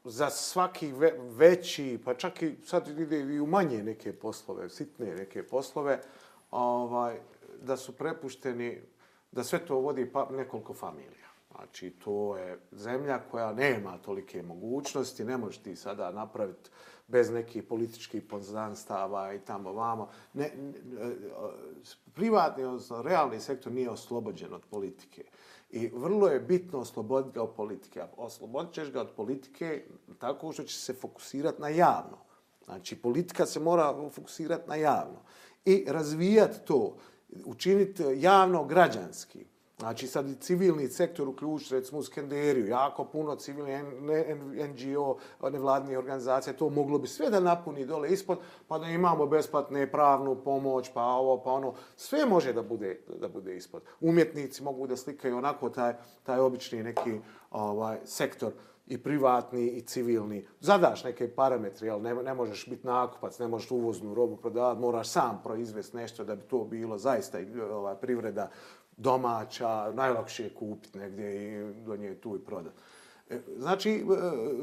za svaki ve, veći, pa čak i sad ide i u manje neke poslove, sitne neke poslove, ovaj, da su prepušteni, da sve to vodi pa, nekoliko familija. Znači, to je zemlja koja nema tolike mogućnosti, ne možeš ti sada napraviti bez nekih političkih poznanstava i tamo vamo. Ne, ne, privatni, odnosno realni sektor nije oslobođen od politike. I vrlo je bitno osloboditi ga od politike. Oslobodit ćeš ga od politike tako što će se fokusirati na javno. Znači, politika se mora fokusirati na javno. I razvijati to, učiniti javno građanski Znači sad i civilni sektor uključ, recimo u Skenderiju, jako puno civilni NGO, nevladne organizacije, to moglo bi sve da napuni dole ispod, pa da imamo besplatne pravnu pomoć, pa ovo, pa ono, sve može da bude, da bude ispod. Umjetnici mogu da slikaju onako taj, taj obični neki ovaj sektor i privatni i civilni. Zadaš neke parametre, ali ne, ne možeš biti nakupac, ne možeš uvoznu robu prodavati, moraš sam proizvesti nešto da bi to bilo zaista ovaj, privreda domaća, najlakše je kupiti negdje i do nje tu i prodati. E, znači, e,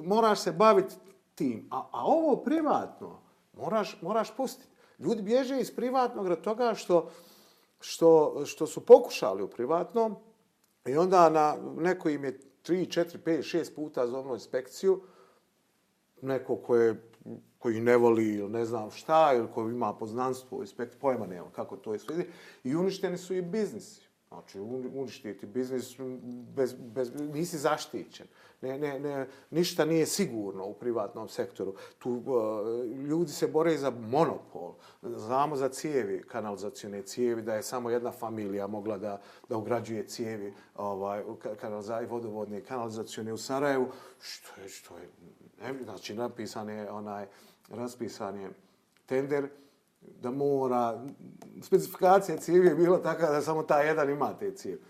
moraš se baviti tim. A, a ovo privatno moraš, moraš pustiti. Ljudi bježe iz privatnog rad toga što, što, što su pokušali u privatnom i onda na neko im je 3, 4, 5, 6 puta zovno inspekciju, neko koje koji ne voli ili ne znam šta, ili koji ima poznanstvo, inspekt, pojma nema kako to je sve. I uništeni su i biznisi. Znači, uništiti biznis, bez, bez, nisi zaštićen. Ne, ne, ne, ništa nije sigurno u privatnom sektoru. Tu uh, ljudi se bore za monopol. Znamo za cijevi, kanalizacijone cijevi, da je samo jedna familija mogla da, da ugrađuje cijevi ovaj, kanalizaj, vodovodne kanalizacijone u Sarajevu. Što je, što je, ne, znači, napisan je onaj, raspisan je tender, da mora, specifikacija cijevi je bila taka da samo ta jedan ima te cijevi.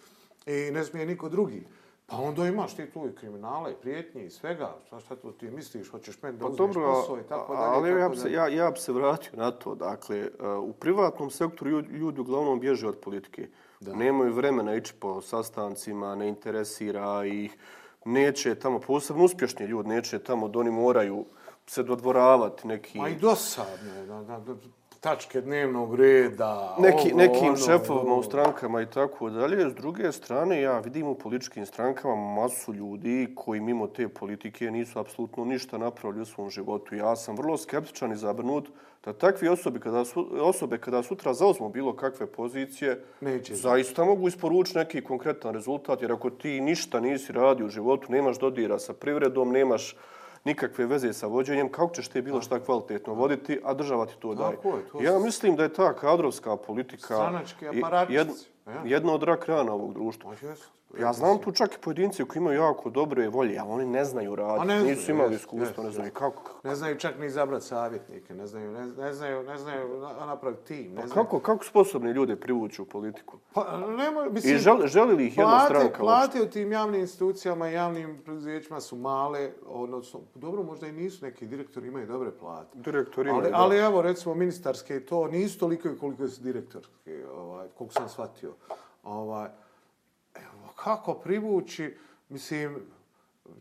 I ne smije niko drugi. Pa onda imaš ti tu i kriminala i prijetnje i svega. Šta, šta tu ti misliš, hoćeš meni da pa uzmeš dobro, posao i tako dalje. Ali ja bi, se, ja, ja bi se vratio na to. Dakle, uh, u privatnom sektoru ljudi uglavnom bježe od politike. Da. Nemaju vremena ići po sastancima, ne interesira ih. Neće tamo, posebno uspješni ljudi, neće tamo da oni moraju se dodvoravati neki... Ma i dosadno. Da, da, da, tačke dnevnog reda. Neki, ovo, nekim ono, šefovima u strankama i tako dalje. S druge strane, ja vidim u političkim strankama masu ljudi koji mimo te politike nisu apsolutno ništa napravili u svom životu. Ja sam vrlo skeptičan i zabrnut da takvi osobe kada, su, osobe kada sutra zauzmu bilo kakve pozicije, Neće zaista mogu isporučiti neki konkretan rezultat. Jer ako ti ništa nisi radio u životu, nemaš dodira sa privredom, nemaš nikakve veze sa vođenjem, kako ćeš te bilo šta kvalitetno voditi, a država ti to daje. Ja mislim da je ta kadrovska politika... Stranački aparatici. Jedno od rak rana ovog društva. Ja znam tu čak i pojedinci koji imaju jako dobre volje, ali oni ne znaju raditi, ne nisu imali iskustvo, ne znaju kako, kako. Ne znaju čak ni izabrati savjetnike, ne znaju, ne, ne znaju, ne znaju napraviti tim. Ne pa znaju. kako, kako sposobni ljude privući u politiku? Pa, nema, mislim, I želi, želi li ih jedna plate, stranka? Plate u tim javnim institucijama i javnim preduzećima su male, odnosno, dobro, možda i nisu neki direktori, imaju dobre plate. Direktori imaju, ali, ali evo, recimo, ministarske to nisu toliko koliko su direktorske, ovaj, koliko sam shvatio. Ovaj, kako privući, mislim,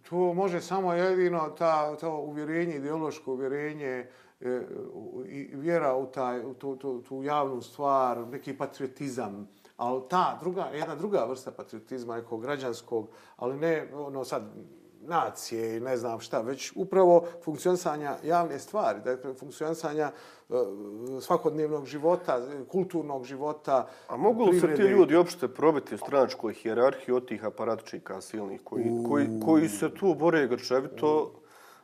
to može samo jedino ta, to uvjerenje, ideološko uvjerenje e, i vjera u, taj, u tu, tu, tu javnu stvar, neki patriotizam, ali ta druga, jedna druga vrsta patriotizma, nekog građanskog, ali ne ono sad nacije i ne znam šta, već upravo funkcionisanja javne stvari, dakle funkcionisanja uh, svakodnevnog života, kulturnog života. A mogu li se ti ljudi uopšte probiti u stranačkoj hijerarhiji od tih aparatčika silnih koji, u... koji, koji se tu bore grčevito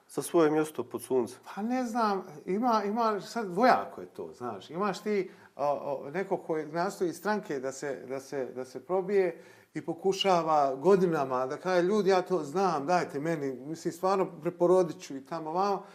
za svoje mjesto pod sunce? Pa ne znam, ima, ima sad dvojako je to, znaš. Imaš ti o, o, neko koji nastoji stranke da se, da se, da se probije i pokušava godinama da kaže ljudi ja to znam, dajte meni, mislim stvarno preporodit ću i tamo vamo.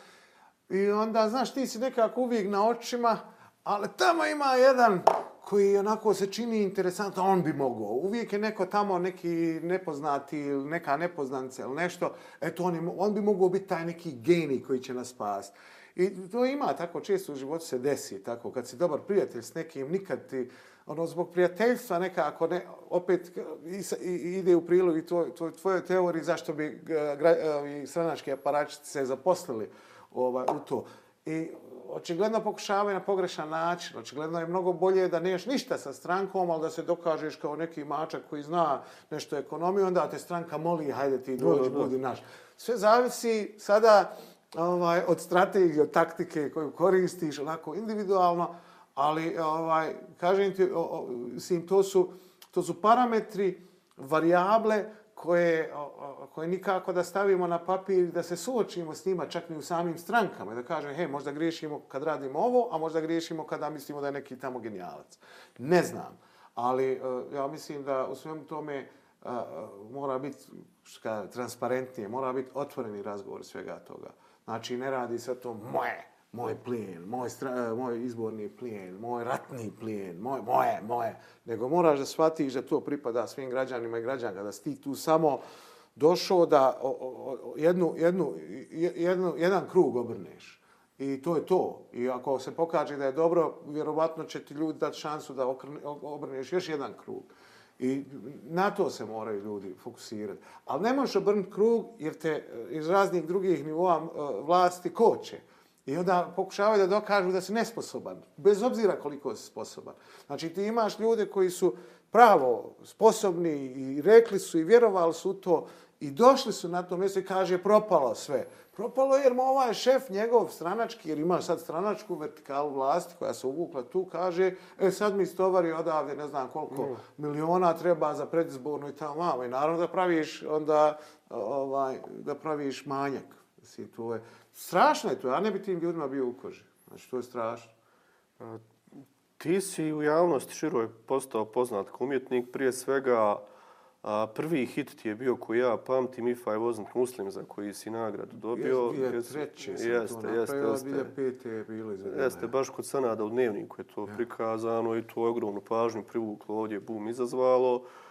I onda, znaš, ti si nekako uvijek na očima, ali tamo ima jedan koji onako se čini interesantno, on bi mogao. Uvijek je neko tamo, neki nepoznati ili neka nepoznanica ili nešto, eto on, je, on bi mogao biti taj neki genij koji će nas spasti. I to ima tako, često u životu se desi tako, kad si dobar prijatelj s nekim, nikad ti, ono, zbog prijateljstva nekako, ne, opet i, i, ide u prilog i to, to tvoje teorije zašto bi gra, i stranački aparačici se zaposlili ovaj, u to. I očigledno pokušavaju na pogrešan način. Očigledno je mnogo bolje da neš ništa sa strankom, ali da se dokažeš kao neki mačak koji zna nešto ekonomiju, onda te stranka moli, hajde ti dođi, budi naš. Sve zavisi sada ovaj, od strategije, od taktike koju koristiš, onako individualno, ali ovaj kažem ti o, o, sim to su to su parametri varijable koje o, koje nikako da stavimo na papir da se suočimo s njima čak ni u samim strankama da kažem hej možda griješimo kad radimo ovo a možda griješimo kada mislimo da je neki tamo genijalac ne znam Ali e, ja mislim da u svemu tome e, mora biti transparentnije, mora biti otvoreni razgovor svega toga. Znači, ne radi se to moje, moj plijen, moj, stra, e, moj izborni plijen, moj ratni plijen, moj, moje, moje. Nego moraš da shvatiš da to pripada svim građanima i građanka, da si ti tu samo došao da o, o, jednu, jednu, jednu, jedan krug obrneš. I to je to. I ako se pokaže da je dobro, vjerovatno će ti ljudi dati šansu da obrneš još jedan krug. I na to se moraju ljudi fokusirati. Ali ne možeš obrnuti krug jer te e, iz raznih drugih nivoa e, vlasti koče. I onda pokušavaju da dokažu da si nesposoban, bez obzira koliko si sposoban. Znači ti imaš ljude koji su pravo sposobni i rekli su i vjerovali su to i došli su na to mjesto i kaže propalo sve. Propalo jer mu ovaj šef njegov stranački, jer ima sad stranačku vertikalu vlasti koja se uvukla tu, kaže, e sad mi stovari odavde ne znam koliko mm. miliona treba za predizbornu i tamo mamo. I naravno da praviš onda ovaj, da praviš manjak. Mislim, to je, strašno je to, ja ne bi tim ljudima bio u koži. Znači, to je strašno. A, ti si u javnosti široj postao poznat umjetnik, prije svega A prvi hit ti je bio koji ja pamtim If I Wasn't Muslim za koji si nagradu dobio. Jeste, treće sam jeste, to napravio, jeste, jeste. pete je bilo izvedeno. Jeste, baš kod Sanada u dnevniku je to ja. prikazano i to ogromnu pažnju privuklo ovdje bum izazvalo. A,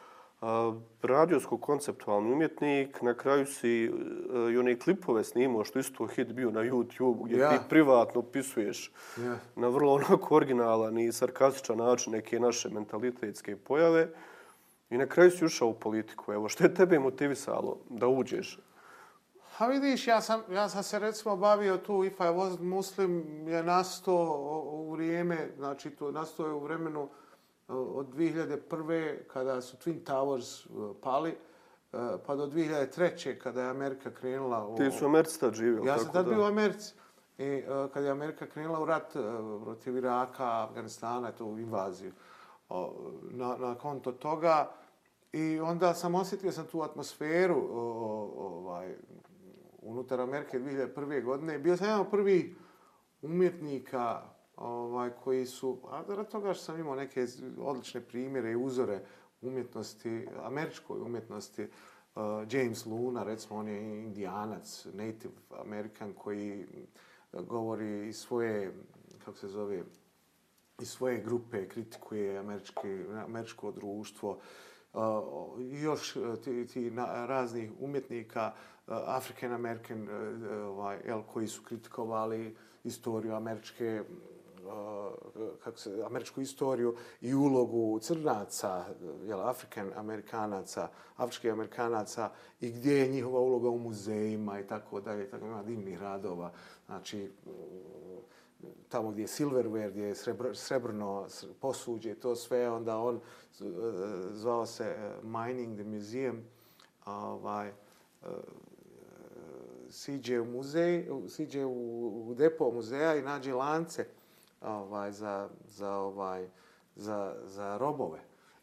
radiosko konceptualni umjetnik, na kraju si uh, i one klipove snimao što isto hit bio na YouTube gdje ja. ti privatno opisuješ ja. na vrlo onako originalan i sarkastičan način neke naše mentalitetske pojave. I na kraju si ušao u politiku. Evo, što je tebe motivisalo da uđeš? Ha vidiš, ja sam, ja sam se recimo bavio tu If I Was Muslim je nastao u vrijeme, znači to nastao je u vremenu od 2001. kada su Twin Towers uh, pali, uh, pa do 2003. kada je Amerika krenula u... Ti su u Americi tad živio? Ja sam tad bio u Americi. I uh, kada je Amerika krenula u rat protiv Iraka, Afganistana, to u invaziju. Na, na konto toga, I onda sam osjetio sam tu atmosferu ovaj, unutar Amerike 2001. godine. Bio sam jedan prvi umjetnika ovaj, koji su, a zarad toga što sam imao neke odlične primjere i uzore umjetnosti, američkoj umjetnosti, uh, James Luna, recimo, on je indijanac, native american, koji uh, govori iz svoje, kako se zove, iz svoje grupe kritikuje američke, američko društvo. Uh, još uh, ti, ti na, raznih umjetnika uh, African American uh, uh, ovaj, el, koji su kritikovali istoriju američke kako se, američku istoriju i ulogu crnaca, jel, Afrikan Amerikanaca, afričkih Amerikanaca i gdje je njihova uloga u muzejima i tako dalje, tako ima divnih radova. Znači, tamo gdje je silverware, gdje je srebr, srebrno posuđe, to sve, onda on zvao se eh, Mining the Museum, ovaj, eh, siđe u muzej, siđe u, u depo muzeja i nađe lance ovaj, za, za, ovaj, za, za robove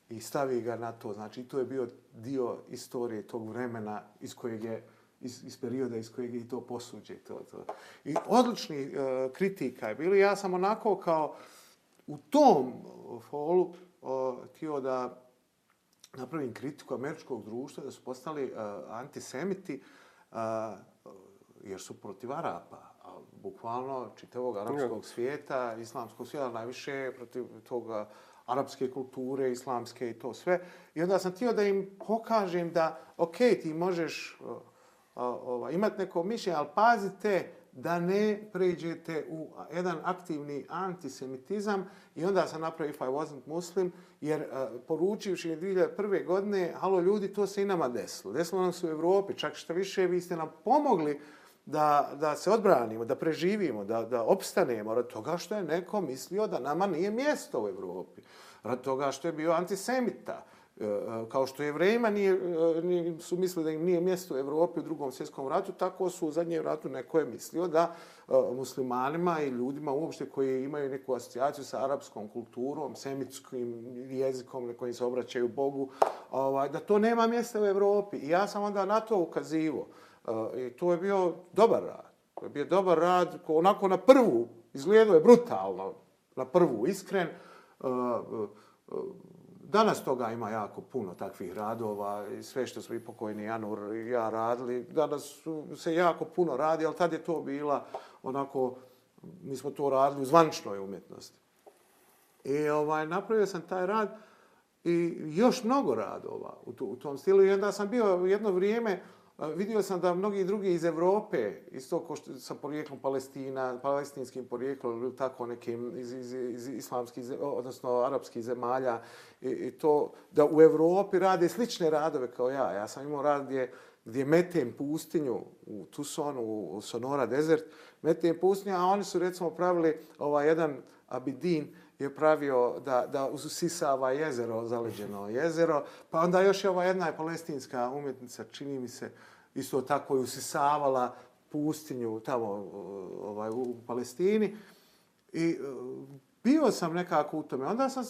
i stavi ga na to. Znači, to je bio dio istorije tog vremena iz kojeg je iz, iz perioda iz kojeg je to posuđe. To, to. I odlični uh, kritika je bili. Ja sam onako kao u tom folu uh, htio da napravim kritiku američkog društva, da su postali uh, antisemiti, uh, jer su protiv Arapa. Bukvalno čitavog arapskog svijeta, islamskog svijeta, najviše protiv toga arapske kulture, islamske i to sve. I onda sam htio da im pokažem da, ok, ti možeš uh, ova, imati neko mišljenje, ali pazite da ne pređete u jedan aktivni antisemitizam i onda sam napravio If I Wasn't Muslim, jer uh, poručivši 2001. godine, halo ljudi, to se i nama desilo. Desilo nam se u Evropi, čak što više, vi ste nam pomogli da, da se odbranimo, da preživimo, da, da opstanemo rad toga što je neko mislio da nama nije mjesto u Evropi. Rad toga što je bio antisemita. E, e, kao što je vrema nije, e, nije, su mislili da im nije mjesto u Evropi u drugom svjetskom ratu, tako su u zadnjem ratu neko je mislio da muslimanima i ljudima uopšte koji imaju neku asocijaciju sa arapskom kulturom, semitskim jezikom na kojim se obraćaju Bogu, ovaj, da to nema mjesta u Evropi. I ja sam onda na to ukazivo. Eh, I to je bio dobar rad. To je bio dobar rad, onako na prvu, izgledao je brutalno, na prvu, iskren, eh, eh, Danas toga ima jako puno takvih radova i sve što smo i pokojni Janur i ja radili. Danas se jako puno radi, ali tad je to bila onako, mi smo to radili u zvančnoj umjetnosti. I ovaj, napravio sam taj rad i još mnogo radova u, tu, u tom stilu. I onda sam bio jedno vrijeme, vidio sam da mnogi drugi iz Evrope, isto ko što sa porijeklom Palestina, palestinskim porijeklom ili tako nekim iz, iz, iz islamskih, odnosno arapskih zemalja, i, i to da u Evropi rade slične radove kao ja. Ja sam imao rad gdje, gdje metem pustinju u Tucsonu, u Sonora Desert, metem pustinju, a oni su recimo pravili ovaj jedan Abidin, je pravio da, da usisava jezero, zaleđeno jezero. Pa onda još je ova jedna palestinska umjetnica, čini mi se, isto tako je usisavala pustinju tamo ovaj, u Palestini. I e, bio sam nekako u tome. Onda sam,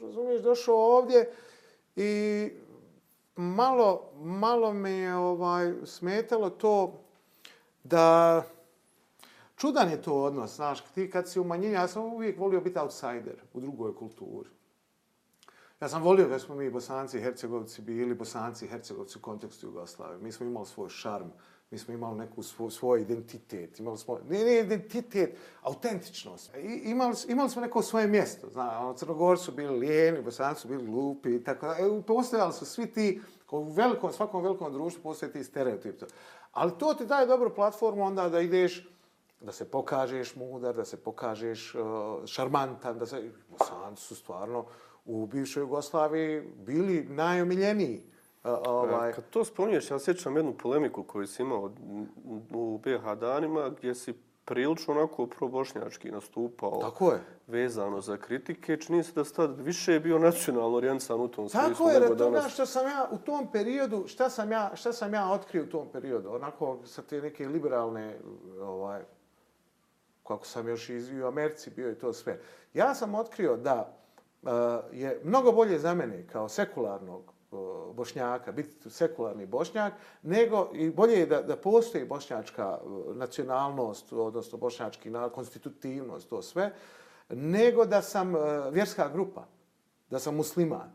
razumiješ, došao ovdje i malo, malo me je ovaj, smetalo to da čudan je to odnos, znaš, ti kad si u manjini, ja sam uvijek volio biti outsider u drugoj kulturi. Ja sam volio da smo mi bosanci i hercegovci bili bosanci i hercegovci u kontekstu Jugoslavije. Mi smo imali svoj šarm, mi smo imali neku svoj, svoj identitet, imali smo, ne, ne identitet, autentičnost. I, imali, imali smo neko svoje mjesto, Zna, ono, Crnogor su bili lijeni, bosanci su bili glupi i tako da. E, postojali su svi ti, u velikom, svakom velikom društvu postoje ti stereotipi. Ali to ti daje dobru platformu onda da ideš, da se pokažeš mudar, da se pokažeš uh, šarmantan, da se... Bosanci su stvarno u bivšoj Jugoslaviji bili najomiljeniji. Ovaj... Kad to spominješ, ja sjećam jednu polemiku koju si imao u BH danima, gdje si prilično onako probošnjački nastupao. Tako je. Vezano za kritike. Čini se da stad više je bio nacionalno orijentisan u tom smislu. Tako je, nego danas... što sam ja u tom periodu, šta sam ja, šta sam ja otkrio u tom periodu? Onako sa te neke liberalne ovaj, kako sam još i u Americi bio i to sve. Ja sam otkrio da Eh, je mnogo bolje za mene kao sekularnog eh, bošnjaka, biti sekularni bošnjak, nego i bolje je da, da postoji bošnjačka eh, nacionalnost, odnosno bošnjački konstitutivnost, to sve, nego da sam vjerska grupa, da sam musliman.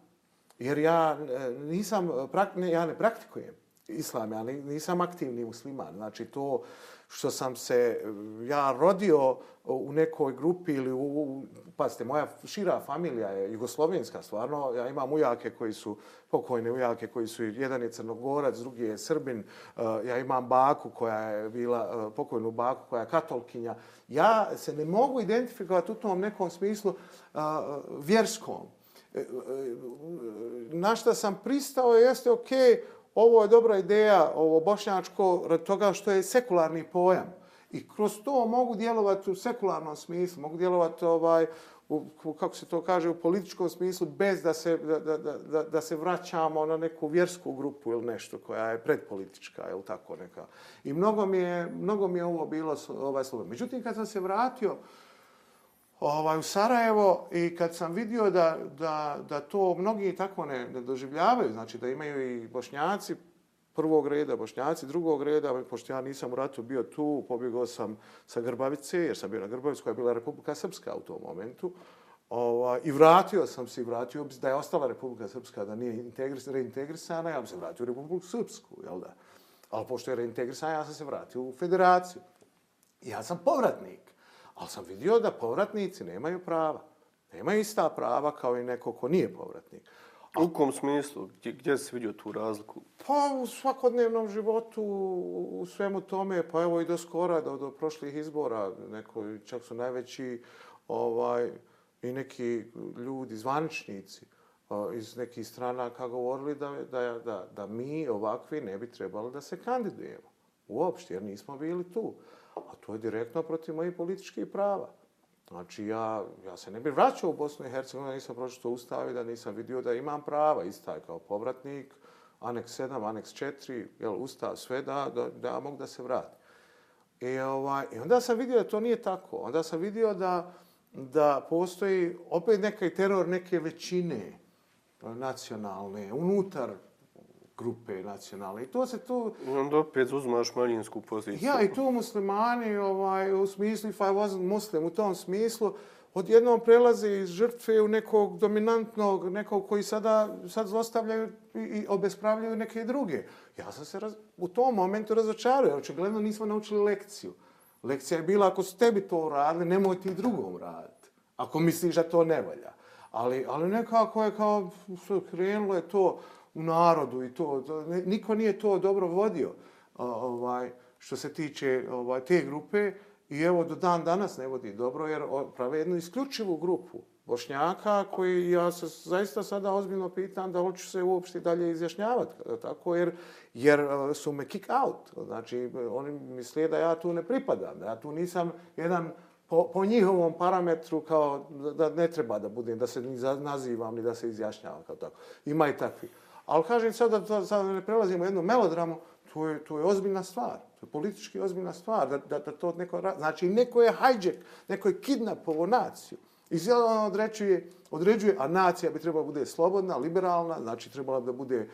Jer ja uh, nisam, ja ne praktikujem islam, ja nisam aktivni musliman. Znači to što sam se ja rodio u nekoj grupi ili u, pazite, moja šira familija je jugoslovenska stvarno. Ja imam ujake koji su pokojne ujake koji su jedan je crnogorac, drugi je srbin. Eh, ja imam baku koja je bila eh, pokojnu baku koja je katolkinja. Ja se ne mogu identifikovati u tom nekom smislu eh, vjerskom. Na što sam pristao jeste okej, okay, ovo je dobra ideja, ovo bošnjačko, rad toga što je sekularni pojam. I kroz to mogu djelovati u sekularnom smislu, mogu djelovati ovaj, u, kako se to kaže, u političkom smislu, bez da se, da, da, da, da se vraćamo na neku vjersku grupu ili nešto koja je predpolitička ili tako neka. I mnogo mi je, mnogo mi je ovo bilo ovaj, slobodno. Međutim, kad sam se vratio, ovaj, u Sarajevo i kad sam vidio da, da, da to mnogi tako ne, ne doživljavaju, znači da imaju i bošnjaci prvog reda, bošnjaci drugog reda, pošto ja nisam u ratu bio tu, pobjegao sam sa Grbavice, jer sam bio na Grbavicu koja je bila Republika Srpska u tom momentu, Ova, I vratio sam se i vratio bi da je ostala Republika Srpska, da nije integris, reintegrisana, ja bi se vratio u Republiku Srpsku, jel da? Ali pošto je reintegrisana, ja sam se vratio u federaciju. Ja sam povratnik. Ali sam vidio da povratnici nemaju prava. Nemaju ista prava kao i neko ko nije povratnik. A... U kom smislu? Gdje, gdje si vidio tu razliku? Pa u svakodnevnom životu, u svemu tome, pa evo i do skora, do, do prošlih izbora, neko, čak su najveći ovaj, i neki ljudi, zvaničnici iz nekih strana kako govorili da, da, da, da mi ovakvi ne bi trebali da se kandidujemo. Uopšte, jer nismo bili tu. A to je direktno protiv mojih političkih prava. Znači, ja, ja se ne bih vraćao u Bosnu i Hercegovinu, nisam pročito ustavi, da nisam vidio da imam prava, istaj kao povratnik, aneks 7, aneks 4, jel, ustav, sve da, da, da ja mogu da se vrati. I, ovaj, I onda sam vidio da to nije tako. Onda sam vidio da, da postoji opet nekaj teror neke većine nacionalne, unutar grupe nacionalne. I to se tu... Onda opet uzmaš manjinsku poziciju. Ja, i tu muslimani, ovaj, u smislu, if I wasn't muslim, u tom smislu, odjednom prelaze iz žrtve u nekog dominantnog, nekog koji sada sad zlostavljaju i, i obespravljaju neke druge. Ja sam se raz, u tom momentu razočarao, jer očigledno nismo naučili lekciju. Lekcija je bila, ako su tebi to uradili, nemoj ti drugom raditi. Ako misliš da to ne valja. Ali, ali nekako je kao, krenulo je to u narodu i to, to ne, niko nije to dobro vodio ovaj, što se tiče ovaj, te grupe. I evo, do dan danas ne vodi dobro, jer prave jednu isključivu grupu Bošnjaka koji ja se zaista sada ozbiljno pitam da hoću se uopšte dalje izjašnjavati tako, jer, jer su me kick out. Znači, oni misle da ja tu ne pripadam, da ja tu nisam jedan po, po njihovom parametru kao da ne treba da budem, da se ni nazivam, ni da se izjašnjavam kao tako. Ima i takvi. Ali kažem sad da, sad ne prelazimo jednu melodramu, to je, to je ozbiljna stvar. To je politički ozbiljna stvar. Da, da, da to neko Znači, neko je hijack, neko je kidnapovo naciju. I sve on određuje, određuje, a nacija bi trebala bude slobodna, liberalna, znači trebala da bude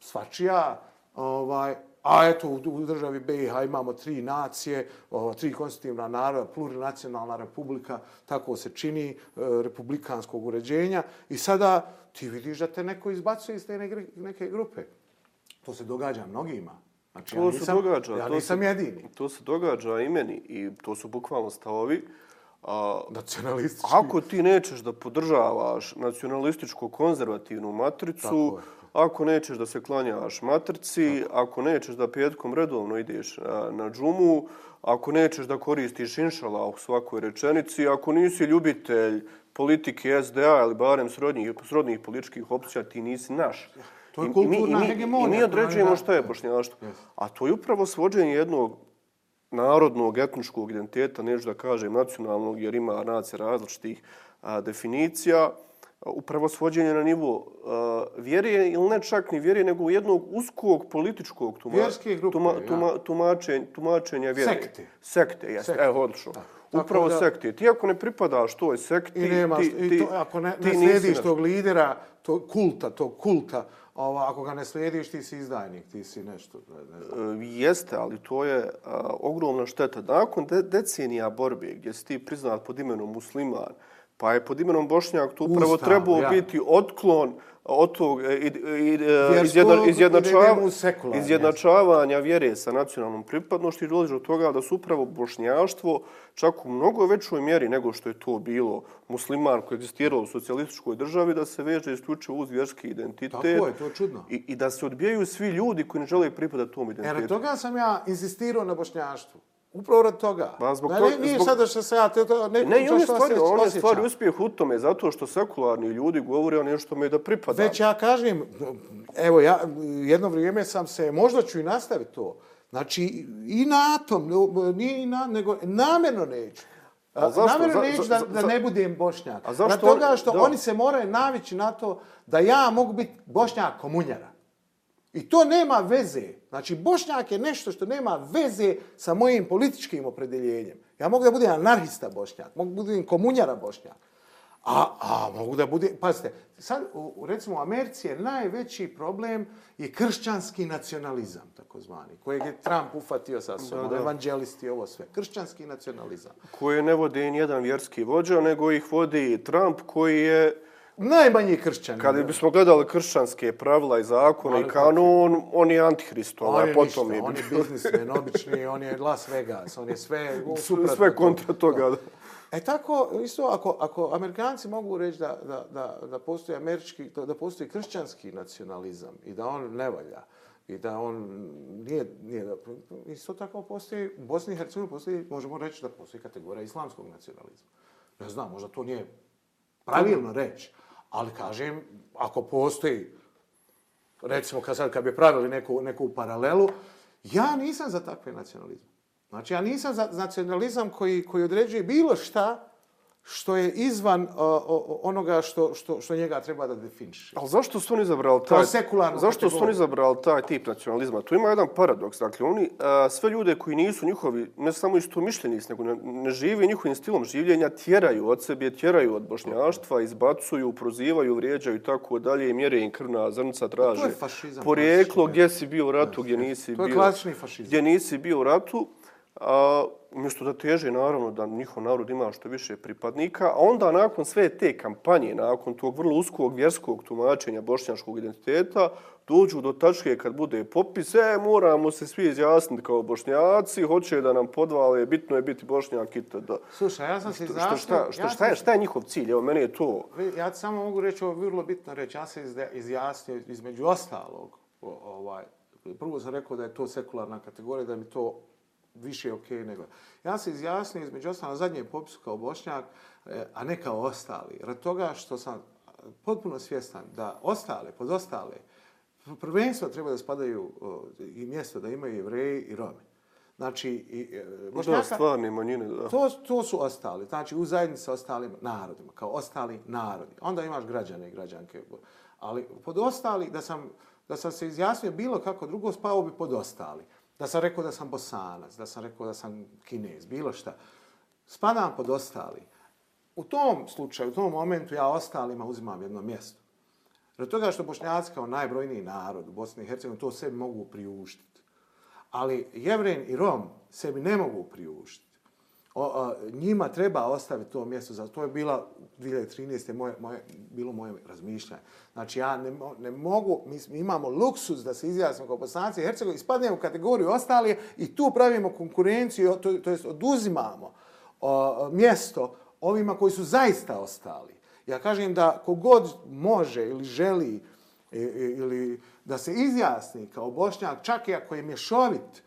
svačija, ovaj, a eto u, u državi BiH imamo tri nacije, o, tri konstitutivna naroda, plurinacionalna republika, tako se čini, e, republikanskog uređenja. I sada ti vidiš da te neko izbacuje iz te neke grupe. To se događa mnogima. Znači, to ja nisam, se događa. Ja to nisam se, jedini. To se događa i meni i to su bukvalno stavovi. A, nacionalistički. Ako ti nećeš da podržavaš nacionalističko-konzervativnu matricu, ako nećeš da se klanjaš matrici, Tako. ako nećeš da petkom redovno ideš na, na džumu, ako nećeš da koristiš inšala u svakoj rečenici, ako nisi ljubitelj politike SDA ili barem srodnih, srodnih političkih opcija, ti nisi naš. To je kulturna I, i, hegemonija. I mi određujemo šta je bošnjaštvo. Yes. A to je upravo svođenje jednog narodnog, etničkog identiteta, neću da kažem nacionalnog, jer ima nacije različitih a, definicija, upravo svođenje na nivo a, vjere ili ne čak ni vjere, nego jednog uskog političkog tuma, grupe, tuma, tuma, ja. tumačenja, tumačenja vjere. Sekte. Sekte, jeste. Evo, odlično. Upravo da, sekte. Ti ako ne pripadaš toj sekti, i nema, ti, i to, ako ne, ne slijediš tog lidera, to kulta, tog kulta, ova, ako ga ne slijediš, ti si izdajnik, ti si nešto. Ne znam. E, jeste, ali to je a, ogromna šteta. Nakon de decenija borbe, gdje si ti priznat pod imenom musliman, pa je pod imenom Bošnjak tu upravo Ustav, trebao ja. biti otklon od tog e, izjedna, izjednačav, izjednačavanja vjere sa nacionalnom pripadnošću i dolazi do toga da su upravo bošnjaštvo čak u mnogo većoj mjeri nego što je to bilo musliman koji existirao u socijalističkoj državi da se veže isključivo uz vjerski identitet. Tako je, to je čudno. I, I da se odbijaju svi ljudi koji ne žele pripadati tom identitetu. Ero toga sam ja insistirao na bošnjaštvu. Upravo rad toga. Ba, zbog to, nije zbog... sada što se ja... Te, to, ne, ne, on je stvari, on je stvari uspjeh u tome, zato što sekularni ljudi govore o nešto me da pripada. Već ja kažem, evo, ja jedno vrijeme sam se, možda ću i nastaviti to, znači i na atom, nije i na, nego namjerno neću. A zašto? Namjerno neću da, da ne budem bošnjak. A zašto? Na toga što da. oni se moraju navići na to da ja mogu biti bošnjak komunjara. I to nema veze. Znači, Bošnjak je nešto što nema veze sa mojim političkim opredeljenjem. Ja mogu da budem anarhista Bošnjak, mogu da budem komunjara Bošnjak. A, a mogu da budem... Pazite, sad, u, recimo, u Americi je najveći problem je kršćanski nacionalizam, takozvani, kojeg je Trump ufatio sa sobom, evanđelisti, ovo sve. Kršćanski nacionalizam. Koje ne vodi nijedan vjerski vođa, nego ih vodi Trump koji je najmanji kršćan. Kad bismo gledali kršćanske pravila i zakone i kanon, on je antihrist. On je ništa, je... on je biznismen, obični, on je Las Vegas, on je sve suprotno. Sve kontra toga. Da. E tako, isto, ako, ako Amerikanci mogu reći da, da, da, da postoji američki, da postoji kršćanski nacionalizam i da on ne valja, i da on nije, nije da, isto tako postoji, u Bosni i Hercegovini postoji, možemo reći da postoji kategorija islamskog nacionalizma. Ne znam, možda to nije pravilno reći, Ali kažem, ako postoji, recimo kad, sad, kad bi pravili neku, neku paralelu, ja nisam za takve nacionalizme. Znači, ja nisam za nacionalizam koji, koji određuje bilo šta što je izvan o, onoga što, što, što njega treba da definiše. Ali zašto su oni izabrali taj, zašto su oni izabrali taj tip nacionalizma? Tu ima jedan paradoks. Dakle, oni a, sve ljude koji nisu njihovi, ne samo isto mišljenici, nego ne, ne žive njihovim stilom življenja, tjeraju od sebe, tjeraju od bošnjaštva, izbacuju, prozivaju, vrijeđaju i tako dalje, i mjere im krvna zrnca, traže je fašizam porijeklo, klasični, gdje si bio u ratu, gdje nisi To je bio, klasični fašizam. gdje nisi bio u ratu. A, umjesto da teže, naravno, da njihov narod ima što više pripadnika, a onda nakon sve te kampanje, nakon tog vrlo uskog vjerskog tumačenja bošnjaškog identiteta, dođu do tačke kad bude popis, e, moramo se svi izjasniti kao bošnjaci, hoće da nam podvale, bitno je biti bošnjak i tada. Slušaj, ja sam se Što, izjasnio... šta, šta, ja šta, je, šta je njihov cilj? Evo, meni je to... Ja ti samo mogu reći, ovo vrlo bitno reći, ja sam izjasnio između ostalog, ovaj, prvo sam rekao da je to sekularna kategorija, da mi to više ok nego. Ja sam izjasnio između ostalog na zadnjem popisu kao bošnjak, e, a ne kao ostali. Rad toga što sam potpuno svjestan da ostale, pod ostale, prvenstvo treba da spadaju i mjesto da imaju jevreji i romi. Znači, i, e, Da, bošnjaka, stvarne manjine, da. To, to su ostali, znači u zajednici sa ostalim narodima, kao ostali narodi. Onda imaš građane i građanke. Ali pod ostali, da sam, da sam se izjasnio bilo kako drugo, spao bi pod ostali. Da sam rekao da sam bosanac, da sam rekao da sam kinez, bilo šta. Spadam pod ostali. U tom slučaju, u tom momentu ja ostalima uzimam jedno mjesto. Zato toga što bošnjaci kao najbrojniji narod u Bosni i Hercegovini to sebi mogu priuštiti. Ali jevren i rom sebi ne mogu priuštiti. O, o, njima treba ostaviti to mjesto, za to je bila 2013. Moje, moje, bilo moje razmišljanje. Znači ja ne, ne mogu, mi, mi imamo luksus da se izjasnimo kao bosanci i Hercegovini, ispadnemo u kategoriju ostalije i tu pravimo konkurenciju, to, to jest oduzimamo o, mjesto ovima koji su zaista ostali. Ja kažem da kogod može ili želi ili da se izjasni kao bošnjak, čak i ako je mješovit,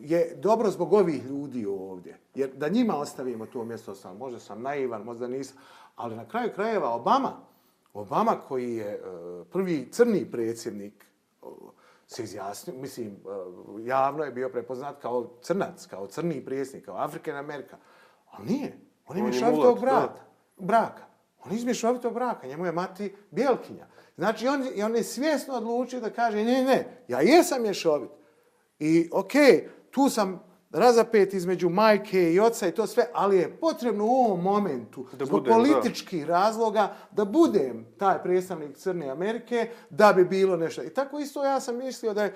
je dobro zbog ovih ljudi ovdje. Jer da njima ostavimo to mjesto, sam, možda sam naivan, možda nisam, ali na kraju krajeva Obama, Obama koji je e, prvi crni predsjednik se izjasnio, mislim, e, javno je bio prepoznat kao crnac, kao crni predsjednik, kao African Amerika. Ali nije. On je mulat, brata, braka. On je iz mješovitog braka, njemu je mati Bjelkinja. Znači, on, on je svjesno odlučio da kaže, ne, ne, ja jesam mješovit. I okej, tu sam razapet između majke i oca i to sve, ali je potrebno u ovom momentu, Da zbog budem, političkih razloga, da budem taj predstavnik Crne Amerike, da bi bilo nešto. I tako isto ja sam mislio da je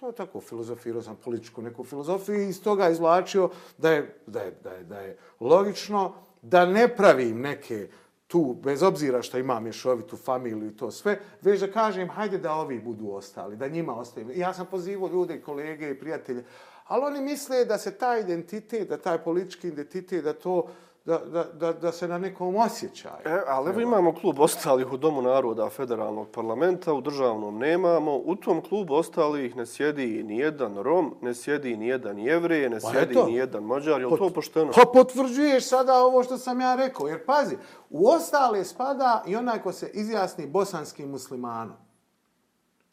no, tako filozofirao sam političku neku filozofiju i iz toga izvlačio da je, da je, da je, da je logično da ne pravim neke tu, bez obzira što imam mješovitu familiju i to sve, već da kažem, hajde da ovi budu ostali, da njima ostavim. Ja sam pozivao ljude, kolege i prijatelje, ali oni misle da se taj identitet, da taj politički identitet, da to, da, da, da, da se na nekom osjećaju. E, ali evo imamo klub ostalih u Domu naroda federalnog parlamenta, u državnom nemamo. U tom klubu ostalih ne sjedi ni jedan Rom, ne sjedi ni jedan Jevrije, ne Pa sjedi eto. ni jedan Mađar. Je li to pošteno? Pa potvrđuješ sada ovo što sam ja rekao. Jer pazi, u ostale spada i onaj ko se izjasni bosanskim muslimanom.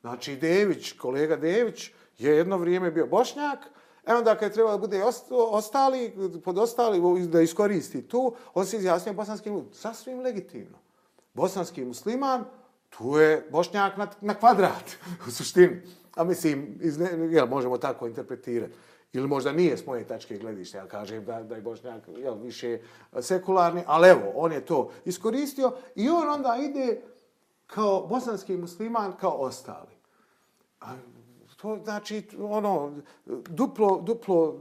Znači, Dević, kolega Dević, je jedno vrijeme bio bošnjak, e onda kad je trebalo da bude ostali, pod ostali, da iskoristi tu, on se izjasnio bosanski musliman. Sasvim legitimno. Bosanski musliman, tu je bošnjak na, na kvadrat, u suštini. A mislim, iz jel, možemo tako interpretirati. Ili možda nije s moje tačke gledišta, ja kažem da, da je bošnjak jel, više sekularni, ali evo, on je to iskoristio i on onda ide kao bosanski musliman, kao ostali. A to znači ono duplo duplo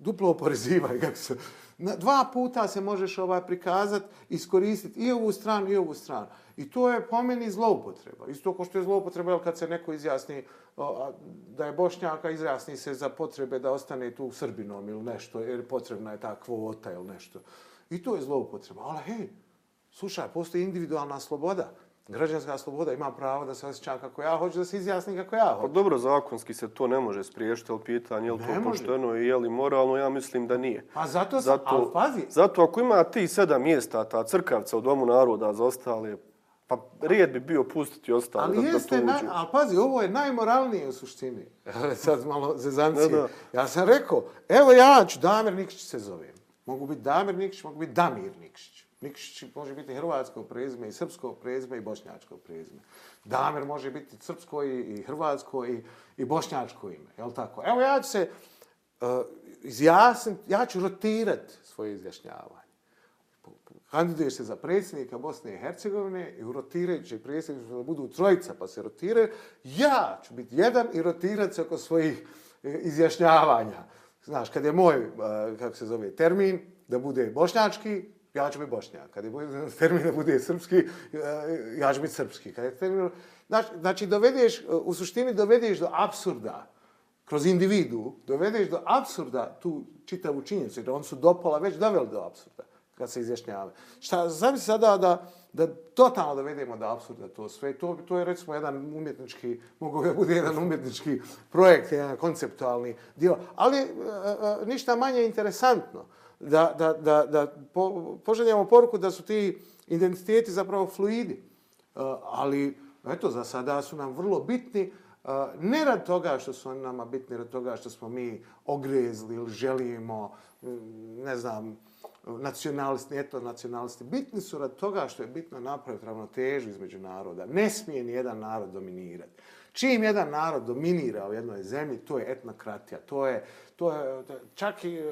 duplo oporezivanje kako se na dva puta se možeš ovaj prikazati iskoristiti i ovu stranu i ovu stranu. I to je po meni zloupotreba. Isto kao što je zloupotreba jel, kad se neko izjasni o, da je bošnjaka izjasni se za potrebe da ostane tu srbinom ili nešto jer potrebna je ta kvota ili nešto. I to je zloupotreba. Ali hej slušaj postoji individualna sloboda građanska sloboda ima pravo da se osjećam kako ja hoću da se izjasni kako ja Pa hoću dobro, zakonski se to ne može spriješiti, ali pitanje je li Ne to može. pošteno i je li moralno, ja mislim da nije. Pa zato sam, ali pazi, Zato ako ima ti sedam mjesta, ta crkavca u Domu naroda za ostale, pa rijed bi bio pustiti ostale ali da, da tu jeste, uđu. naj, ali pazi, ovo je najmoralnije u suštini. Sad malo zezancije. Da, da. Ja sam rekao, evo ja ću, Damir Nikić se zovem. Mogu biti Damir Nikšić, mogu biti Damir Nikšić. Nikšić može biti hrvatsko prezime i srpsko prezime i bošnjačko prezime. Damir može biti srpsko i, i hrvatsko i, i bošnjačko ime. Jel tako? Evo ja ću se uh, izjasniti, ja ću rotirati svoje izjašnjavanje. Kandiduješ se za predsjednika Bosne i Hercegovine i u rotirajući predsjednika da budu trojica pa se rotiraju. Ja ću biti jedan i rotirati se oko svojih e, izjašnjavanja. Znaš, kad je moj, uh, kako se zove, termin da bude bošnjački, ja ću biti bošnjak. Kad je termin da bude srpski, e, ja ću biti srpski. Kad je termin... Znači, dovedeš, e, u suštini dovedeš do absurda, kroz individu, dovedeš do absurda tu čitavu činjenicu, jer on su dopola već doveli do absurda kad se izjašnjava. Šta, znam se sada da, da totalno dovedemo do absurda to sve. To, to je recimo jedan umjetnički, mogu da bude jedan umjetnički projekt, jedan konceptualni dio, ali e, e, e ništa manje interesantno da, da, da, da po, poželjamo poruku da su ti identiteti zapravo fluidi. Uh, ali, eto, za sada su nam vrlo bitni, uh, ne rad toga što su oni nama bitni, rad toga što smo mi ogrezli ili želimo, mm, ne znam, nacionalisti, eto, nacionalisti. Bitni su rad toga što je bitno napraviti ravnotežu između naroda. Ne smije ni jedan narod dominirati. Čim jedan narod dominira u jednoj zemlji, to je etnokratija. To je, to je čak i,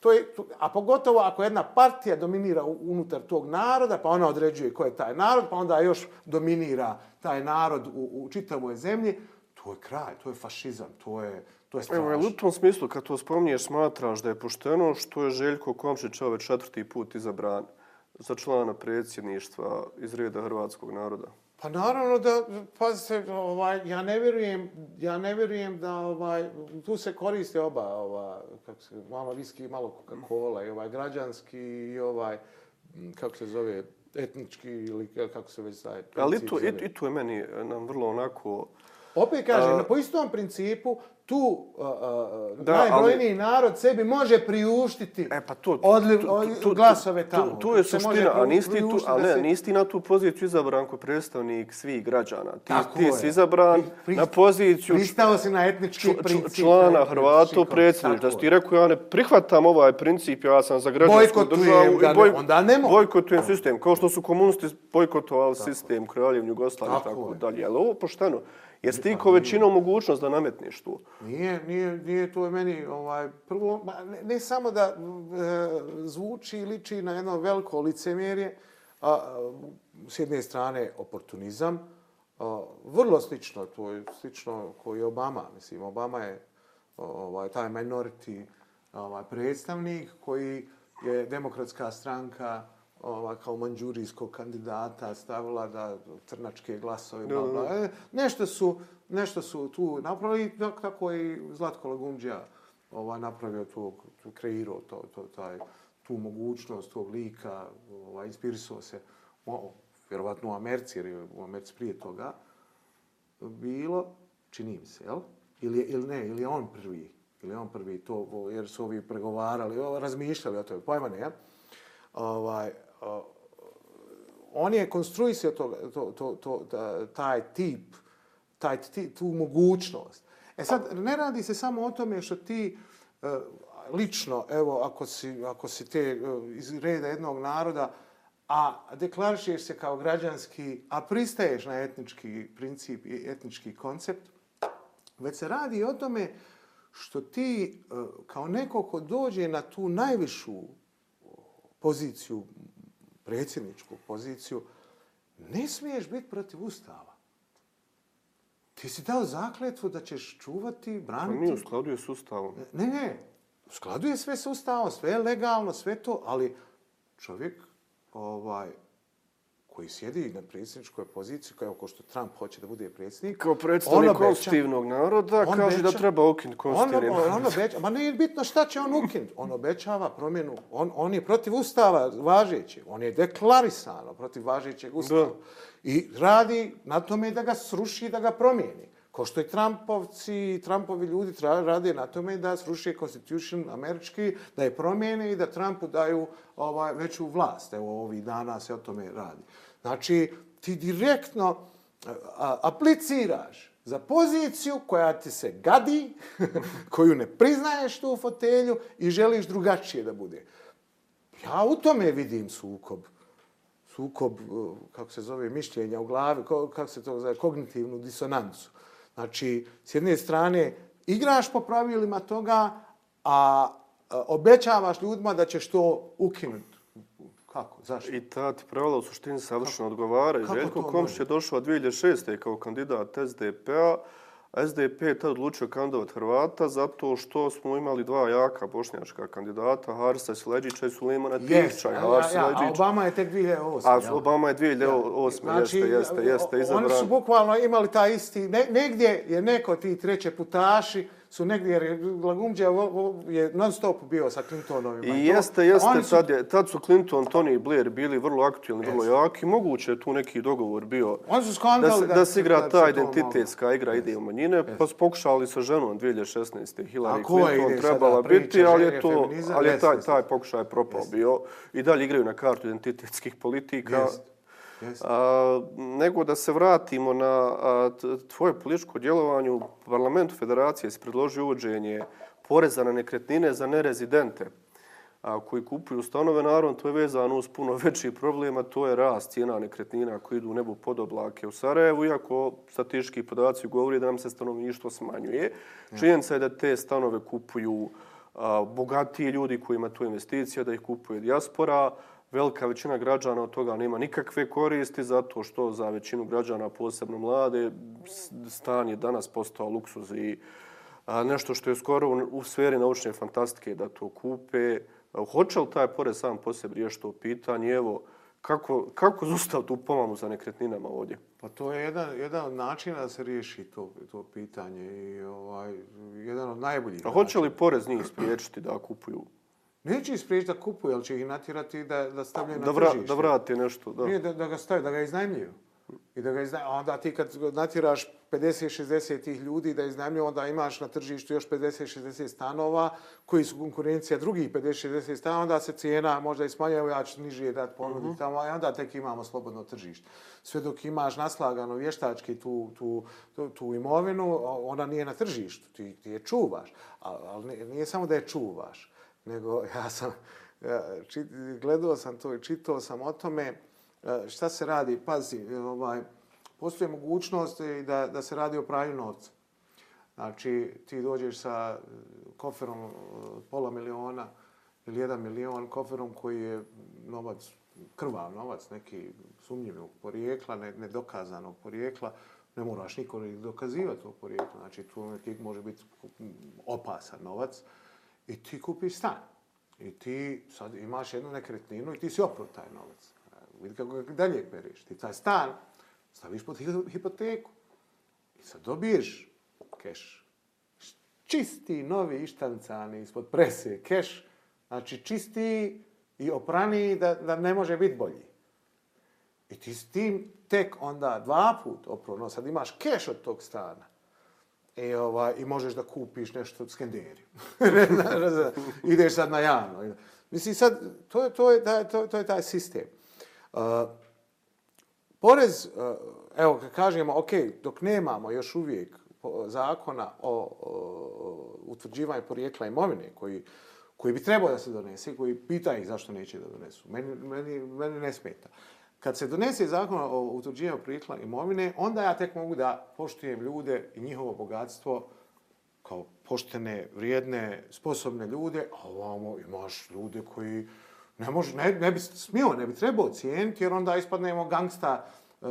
to je, a pogotovo ako jedna partija dominira unutar tog naroda, pa ona određuje ko je taj narod, pa onda još dominira taj narod u, u čitavoj zemlji, to je kraj, to je fašizam, to je, to je strašno. Evo, u tom smislu, kad to spominješ, smatraš da je pošteno što je Željko Komšić ove četvrti put izabran za člana predsjedništva iz reda hrvatskog naroda? Pa naravno da, pazite, ovaj, ja ne vjerujem, ja ne vjerujem da ovaj, tu se koriste oba, ova, kako se, malo viski, malo Coca-Cola, i ovaj građanski i ovaj, kako se zove, etnički ili kako se već taj Ali i tu, i, i tu je meni nam vrlo onako... Opet kažem, uh, po istom principu, tu uh, uh, da, najbrojniji ali, narod sebi može priuštiti e, pa to, odliv, tu, tu, glasove tamo. Tu, tu je suština, a nisi, tu, ali ne, se... nisi na tu poziciju izabran kao predstavnik svih građana. Ti, Tako ti si izabran pri, na poziciju... Pristao si na etnički čl, princip. Člana Hrvata, predsjednik. Da ti rekao, ja ne prihvatam ovaj princip, ja sam za građansku državu. Ga, boj, onda ne mogu. Bojkotujem sistem. Kao što su komunisti bojkotovali sistem Kraljevnju Jugoslavije i tako, tako dalje. Ali ovo pošteno. Jesi ti ko većina mogućnost da nametneš tu? Nije, nije, nije to je meni ovaj, prvo, ne, ne samo da e, zvuči i liči na jedno veliko licemjerje, a, a, s jedne strane oportunizam, a, vrlo slično, to je slično koji je Obama, mislim, Obama je ovaj, taj minority ovaj, predstavnik koji je demokratska stranka, ova, kao manđurijskog kandidata stavila da crnačke glasove, bla, bla. E, nešto, su, nešto su tu napravili, tako je i Zlatko Lagumđija ovaj, napravio to, to kreirao to, to, taj, tu mogućnost tog lika, ovaj, inspirisao se, o, vjerovatno u Americi, jer je u Americi prije toga bilo, čini mi se, jel? Ili, ili ne, ili on prvi, ili on prvi to, jer su ovi pregovarali, razmišljali o tome, pojma ne, ja? ovaj, on je konstruisio to, to, to, to, taj tip, taj, tu mogućnost. E sad, ne radi se samo o tome što ti uh, lično, evo, ako si, ako si te uh, iz reda jednog naroda, a deklarišeš se kao građanski, a pristaješ na etnički princip i etnički koncept, već se radi o tome što ti e, kao neko ko dođe na tu najvišu poziciju predsjedničku poziciju, ne smiješ biti protiv Ustava. Ti si dao zakletvu da ćeš čuvati, braniti... Pa nije u skladu je s Ustavom. Ne, ne. U skladu je sve s Ustavom, sve je legalno, sve to, ali čovjek ovaj, koji sjedi na predsjedničkoj poziciji, kao ko što Trump hoće da bude predsjednik. Kao predstavnik konstitutivnog naroda, kaže beća, da treba ukinuti konstitutivni on, on, on obeća, ma nije bitno šta će on ukinuti. On obećava promjenu. On, on je protiv ustava važeći. On je deklarisano protiv važećeg ustava. Da. I radi na tome da ga sruši da ga promijeni. Ko što i Trumpovci, Trumpovi ljudi rade na tome da sruši Constitution američki, da je promijene i da Trumpu daju ovaj, veću vlast. Evo, ovih dana se o tome radi. Znači, ti direktno e, a, apliciraš za poziciju koja ti se gadi, koju ne priznaješ tu fotelju i želiš drugačije da bude. Ja u tome vidim sukob. Sukob, e, kako se zove, mišljenja u glavi, kako se to zove, kognitivnu disonancu. Znači, s jedne strane, igraš po pravilima toga, a obećavaš ljudima da ćeš to ukinuti. Kako? Zašto? I ta ti pravala u suštini savršeno odgovara. kako Željko Komšić je došao 2006. kao kandidat SDP-a. SDP je tad odlučio kandidovat Hrvata zato što smo imali dva jaka bošnjačka kandidata, Harisa Sileđića i Sulemana Yes, Tišća. a, Haris ja, a Obama je tek 2008. A? Obama je 2008. Znači, jeste, jeste, jeste, Oni su izabran. bukvalno imali taj isti, ne, negdje je neko ti treće putaši su negdje, jer Lagumđe je non stop bio sa Clintonovima. I jeste, jeste, Oni su- tad, je, tad su Clinton, Tony Blair bili vrlo aktualni, vrlo jaki. Moguće je tu neki dogovor bio Oni su da se, da, da se igra da ta identitetska igra ide u manjine, pa su pokušali sa ženom 2016. Hillary Clinton trebala priča, biti, ali je, to, ali je taj, Jeste, taj jeste. pokušaj propao bio. I dalje igraju na kartu identitetskih politika. Jest, A, nego da se vratimo na a, tvoje političko djelovanje u parlamentu federacije se predložio uvođenje poreza na nekretnine za nerezidente a, koji kupuju stanove. Naravno, to je vezano uz puno veći problem, a to je rast cijena nekretnina koji idu u nebu pod oblake u Sarajevu, iako statistički podaci govori da nam se stanovništvo smanjuje. Činjenica je da te stanove kupuju a, bogatiji ljudi koji ima tu investicija, da ih kupuje dijaspora, velika većina građana od toga nema nikakve koristi zato što za većinu građana, posebno mlade, stan je danas postao luksuz i a, nešto što je skoro u, u sferi naučne fantastike da to kupe. A, Hoće li taj porez sam po sebi riješiti to pitanje? Evo, kako, kako zustav tu pomamu za nekretninama ovdje? Pa to je jedan, jedan od načina da se riješi to, to pitanje i ovaj, jedan od najboljih. A hoće li porez njih spriječiti da kupuju? Neće ih spriječiti da kupuju, ali će ih natjerati da, da stavljaju Da, na vra, tržište. da vrate nešto? Da. Nije da, da ga stavljaju, da ga iznajmljuju. I da ga iznaj... a onda ti kad natjeraš 50-60 tih ljudi da iznajmljuju, onda imaš na tržištu još 50-60 stanova koji su konkurencija drugih 50-60 stanova, onda se cijena možda i smanjuje, evo ja ću nižije dati ponuditi uh -huh. tamo, a onda tek imamo slobodno tržište. Sve dok imaš naslagano vještački tu, tu, tu, tu imovinu, ona nije na tržištu, ti, ti je čuvaš. Ali nije samo da je čuvaš, nego ja sam, ja, čit, gledao sam to i čitao sam o tome, e, šta se radi, pazi, ovaj, postoje mogućnost i da, da se radi o pranju novca. Znači, ti dođeš sa e, koferom e, pola miliona ili jedan milion, koferom koji je novac, krvav novac, neki sumnjivog porijekla, ne, nedokazanog porijekla, ne moraš niko ni dokazivati to porijeklo. Znači, tu neki može biti opasan novac i ti kupiš stan. I ti sad imaš jednu nekretninu i ti si oprot taj novac e, vidi kako ga dalje periš. Ti taj stan staviš pod hipoteku i sad dobiješ keš. Čisti, novi, ištancani, ispod prese, keš. Znači čisti i oprani da, da ne može biti bolji. I ti s tim tek onda dva put oprano, sad imaš keš od tog stana. I, ovaj, I možeš da kupiš nešto od skenderi. Ideš sad na javno. Mislim, sad, to, je, to, je, to, to je taj sistem. Uh, porez, uh, evo kad kažemo, ok, dok nemamo još uvijek zakona o, o utvrđivanju porijekla imovine koji, koji bi trebao da se donese, koji pita ih zašto neće da donesu. Meni, meni, meni ne smeta. Kad se donese zakon o utvrđivanju porijekla imovine, onda ja tek mogu da poštujem ljude i njihovo bogatstvo kao poštene, vrijedne, sposobne ljude, a ovamo imaš ljude koji ne, može, ne, ne bi smio, ne bi trebao cijeniti, jer onda ispadnemo gangsta uh,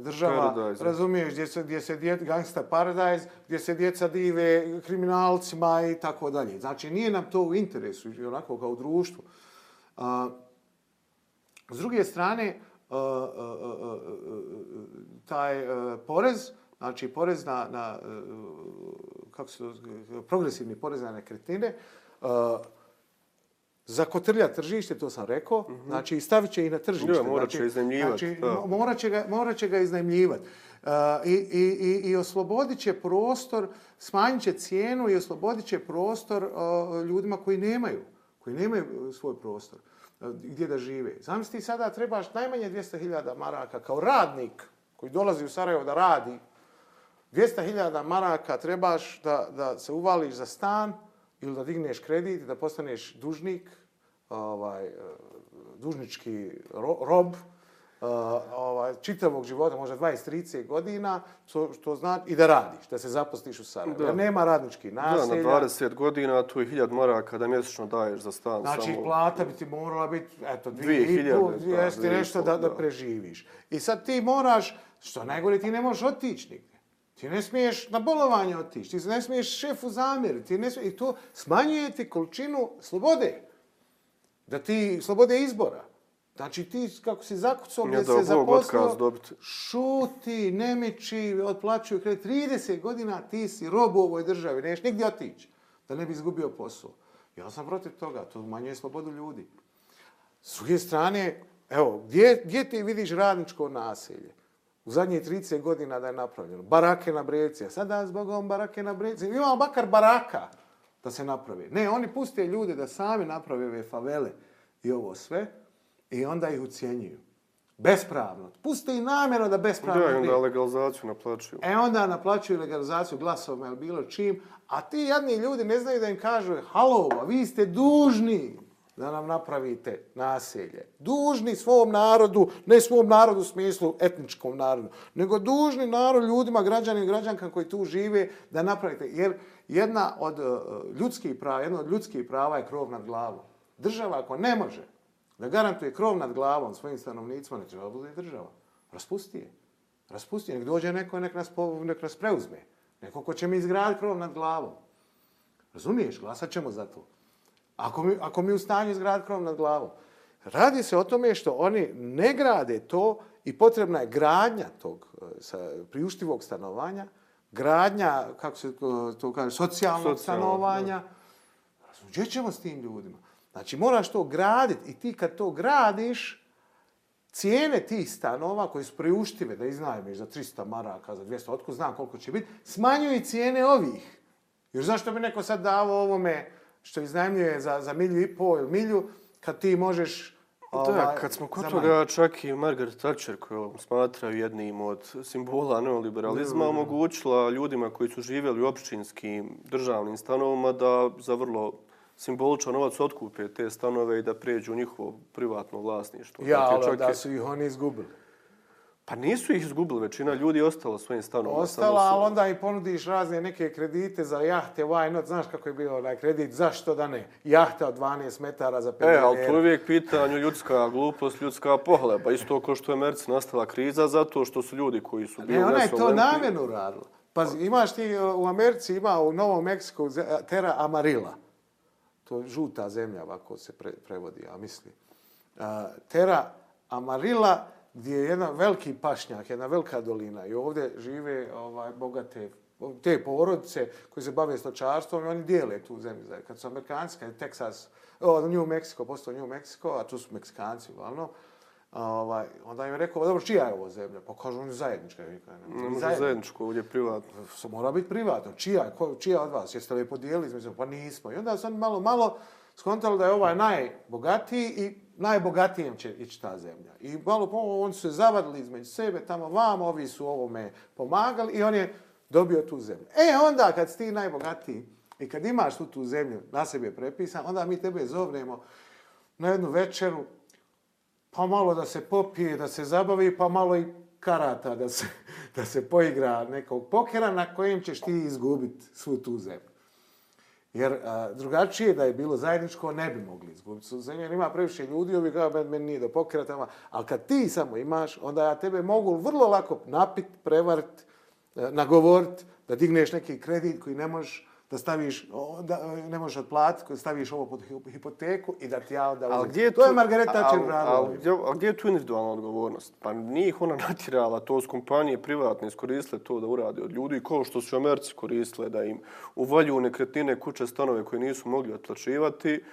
država, Paradise. razumiješ, gdje se, gdje se djet, gangsta paradise, gdje se djeca dive kriminalcima i tako dalje. Znači, nije nam to u interesu, onako kao u društvu. Uh, s druge strane, uh, uh, uh, taj porez, znači porez na, na kako se to, progresivni porez na nekretnine, zakotrlja tržište, to sam rekao, mm -hmm. znači stavit će i na tržište. Ja, morat će znači, iznajmljivati. Znači, morat će ga, morat će ga iznajmljivati. Uh, i, i, i, I oslobodit će prostor, smanjit će cijenu i oslobodit će prostor uh, ljudima koji nemaju, koji nemaju svoj prostor uh, E, gdje da žive. Zamisli sada trebaš najmanje 200.000 maraka kao radnik koji dolazi u Sarajevo da radi, 200.000 maraka trebaš da, da se uvališ za stan ili da digneš kredit, da postaneš dužnik ovaj, e, dužnički rob, uh, ovaj, čitavog života, možda 20-30 godina, što, što zna, i da radiš, da se zaposliš u Sarajevu. Da. nema radnički naselja. Da, na 20 godina, tu je 1000 maraka da mjesečno daješ za stan. Znači, samo... plata bi ti morala biti, eto, 2000, jeste nešto da, da, preživiš. I sad ti moraš, što najgore, ti ne možeš otići nigde. Ti ne smiješ na bolovanje otići, ti ne smiješ šefu zamjeriti, ti ne smiješ, i to smanjuje ti količinu slobode. Da ti, slobode izbora. Znači ti kako si zakucao gdje se zaposlio, šuti, nemiči, otplaćuju kredit. 30 godina ti si rob u ovoj državi, neš nigdje otići da ne bi izgubio posao. Ja sam protiv toga, to umanjuje slobodu ljudi. S druge strane, evo, gdje, gdje ti vidiš radničko naselje? U zadnjih 30 godina da je napravljeno. Barake na breci. A sada zbogom barake na breci. Imamo bakar baraka da se napravi. Ne, oni puste ljude da sami naprave ove favele i ovo sve. I onda ih ucijenjuju. Bespravno. Puste i namjerno da bespravno. Da, onda legalizaciju naplaćuju. E onda naplaćuju legalizaciju glasovima ili bilo čim. A ti jadni ljudi ne znaju da im kažu halo, vi ste dužni da nam napravite naselje. Dužni svom narodu, ne svom narodu u smislu etničkom narodu, nego dužni narod ljudima, građanim i građankama koji tu žive da napravite. Jer jedna od uh, ljudskih prava, jedna od ljudskih prava je krov nad glavom. Država ako ne može da garantuje krov nad glavom svojim stanovnicima, ne treba bude država. Raspusti je. Raspusti je. Nek dođe neko, nek nas, nek nas preuzme. Neko ko će mi izgraditi krov nad glavom. Razumiješ? Glasat ćemo za to. Ako mi, ako mi u stanju izgraditi krov nad glavom. Radi se o tome što oni ne grade to i potrebna je gradnja tog e, sa, priuštivog stanovanja, gradnja, kako se to kaže, socijalnog Socijalno, stanovanja. Gdje ćemo s tim ljudima? Znači, moraš to graditi i ti kad to gradiš, cijene tih stanova koji su priuštive da iznajmiš za 300 maraka, za 200, otko znam koliko će biti, smanjuju i cijene ovih. Još zašto bi neko sad davo ovome što iznajmljuje za, za milju i pol ili milju, kad ti možeš Da, ovaj, kad smo kod toga, čak i Margaret Thatcher, koju smatraju jednim od simbola neoliberalizma, mm. omogućila ljudima koji su živjeli u općinskim državnim stanovima da za vrlo simboličan novac otkupe te stanove i da pređu u njihovo privatno vlasništvo. Ja, dakle, ali da su ih oni izgubili. Pa nisu ih izgubili, većina ljudi je ostala svojim stanovima. Ostala, ali onda i ponudiš razne neke kredite za jahte, why not, znaš kako je bio onaj kredit, zašto da ne? Jahta od 12 metara za penzionere. E, ali to je uvijek pitanje ljudska glupost, ljudska pohleba. Isto kao što je Merci nastala kriza, zato što su ljudi koji su bili... Ne, ona je to namjenu radila. Pa imaš ti u Americi, ima u Novom Meksiku Terra Amarilla to je žuta zemlja, ovako se pre, prevodi, ja mislim. E, a, Tera Amarila, gdje je jedan veliki pašnjak, jedna velika dolina i ovdje žive ovaj, bogate te porodice koji se bave stočarstvom i oni dijele tu zemlju. Znači, kad su Amerikanci, kad je Texas, o, New Mexico, postao New Mexico, a tu su Meksikanci, uglavnom, ovaj, onda im je rekao, dobro, čija je ovo zemlja? Pa kažu, on je zajednička. Ne, ne može zajedničko, ovdje je privatno. So, mora biti privatno. Čija, ko, čija od vas? Jeste li je podijelili? Mislim, pa nismo. I onda sam malo, malo skontali da je ovaj najbogatiji i najbogatijem će ići ta zemlja. I malo pomoć, oni su se zavadili između sebe, tamo vam, ovi su ovome pomagali i on je dobio tu zemlju. E, onda kad si ti najbogatiji i kad imaš tu tu zemlju na sebi prepisan, onda mi tebe zovnemo na jednu večeru, pa malo da se popije, da se zabavi, pa malo i karata da se, da se poigra nekog pokera na kojem ćeš ti izgubiti svu tu zemlju. Jer a, drugačije da je bilo zajedničko, ne bi mogli izgubiti svu zemlju. Jer ima previše ljudi, ovi kao, meni nije do pokera tamo. Ali kad ti samo imaš, onda ja tebe mogu vrlo lako napit, prevart, e, nagovorit, da digneš neki kredit koji ne možeš da staviš, da ne možeš otplatiti, da staviš ovo pod hipoteku i da ti ja onda uzem. Gdje je tu, to je Margareta Thatcher radila. A gdje je tu individualna odgovornost? Pa nije ih ona natirala, to s kompanije privatne iskoristile to da urade od ljudi, kao što su Americi koristile da im uvalju nekretnine, kuće, stanove koje nisu mogli otplaćivati.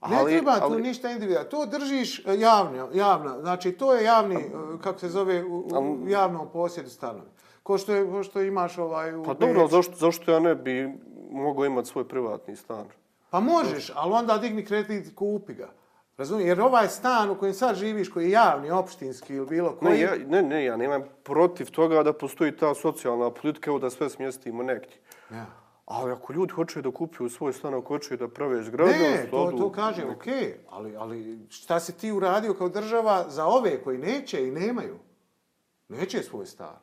Ali, ne treba tu ali, ništa individualno. To držiš e, javno, javno. Znači, to je javni, e, kako se zove, u, u javnom posjedu stanovi. Ko što, je, ko što imaš ovaj... U pa dobro, zašto, zašto ja ne bi mogu imati svoj privatni stan. Pa možeš, ali onda digni kredit i kupi ga. Razumiješ? Jer ovaj stan u kojem sad živiš, koji je javni, opštinski ili bilo koji... Ne, ja, ne, ne, ja nemam protiv toga da postoji ta socijalna politika, evo da sve smjestimo nekdje. Ja. Ali ako ljudi hoće da kupuju svoj stan, ako hoće da prave zgradu, Ne, to, to kažem, okej, ali, ali šta si ti uradio kao država za ove koji neće i nemaju? Neće svoj stan.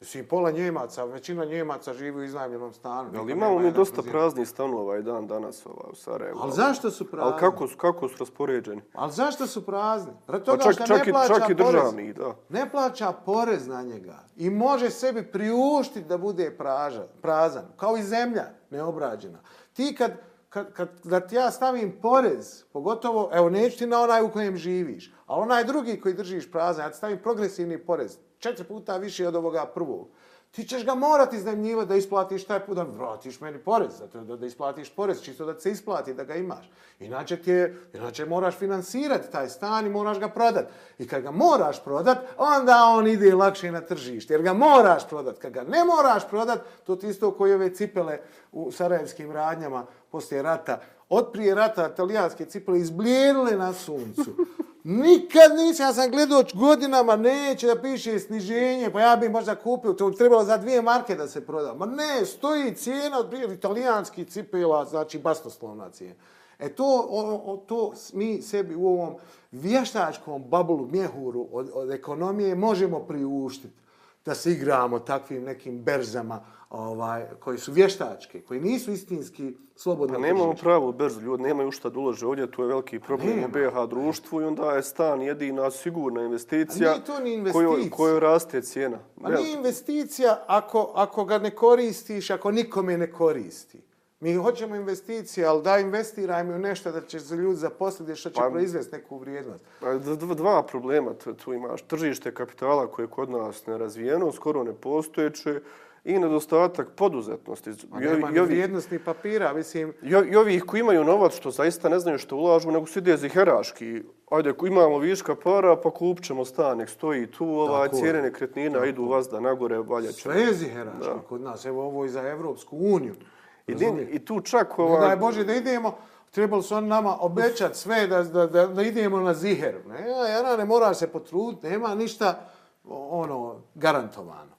Mislim, pola Njemaca, većina Njemaca živi u iznajmljenom stanu. Ali imamo mi dosta praznih stanova i dan danas ova, u Sarajevu. Ali zašto su prazni? Ali kako su, kako su raspoređeni? Ali zašto su prazni? Pa toga čak, što čak, ne i, plaća čak i porez. državni, da. Ne plaća porez na njega i može sebi priuštiti da bude praža, prazan, kao i zemlja neobrađena. Ti kad, kad, kad da ti ja stavim porez, pogotovo, evo neću ti na onaj u kojem živiš, ali onaj drugi koji držiš prazan, ja ti stavim progresivni porez, četiri puta više od ovoga prvog. Ti ćeš ga morati iznajmljivati da isplatiš taj put, da vratiš meni porez, zato da, da isplatiš porez, čisto da se isplati, da ga imaš. Inače, ti je, inače moraš finansirati taj stan i moraš ga prodati. I kad ga moraš prodat, onda on ide lakše na tržište, jer ga moraš prodat. Kad ga ne moraš prodat, to ti isto koji ove cipele u sarajevskim radnjama poslije rata. Od prije rata italijanske cipele izblijedile na suncu. Nikad nisam, ja sam gledao godinama, neće da piše sniženje, pa ja bi možda kupio, to bi trebalo za dvije marke da se proda. Ma ne, stoji cijena od prije italijanskih cipela, znači basnoslovna cijena. E to, o, o, to mi sebi u ovom vještačkom bablu, mjehuru od, od ekonomije možemo priuštiti da se igramo takvim nekim berzama ovaj, koji su vještačke, koji nisu istinski slobodno Pa nemamo pravu berzu, ljudi nemaju šta da ulože ovdje, tu je veliki problem u. BH društvu i onda je stan jedina sigurna investicija A to ni kojoj, investicija. kojoj raste cijena. A nije investicija ako, ako ga ne koristiš, ako nikome ne koristi. Mi hoćemo investicije, ali da investirajmo u nešto da će se ljudi zaposliti, što će Pa- proizvesti neku vrijednost. Pa, Dva problema tu, imaš. Tržište kapitala koje je kod nas nerazvijeno, skoro nepostojeće i nedostatak poduzetnosti. A nema i ovi- vrijednosti papira, mislim, I, ovih koji imaju novac što zaista ne znaju što ulažu, nego su ide ziheraški. Ajde, ako imamo viška para, pa kupit ćemo stan, nek stoji tu, Tako je. cijene nekretnina idu vazda nagore, valja će. sve je ziherački kod nas. Evo ovo i za Evropsku uniju. I, din- I tu čak Ne ovaj... daj Bože da idemo, trebali su oni nama obećati sve da, da, da, da idemo na ziher. Ne, ja ne moraš se potruditi, nema ništa ono garantovano.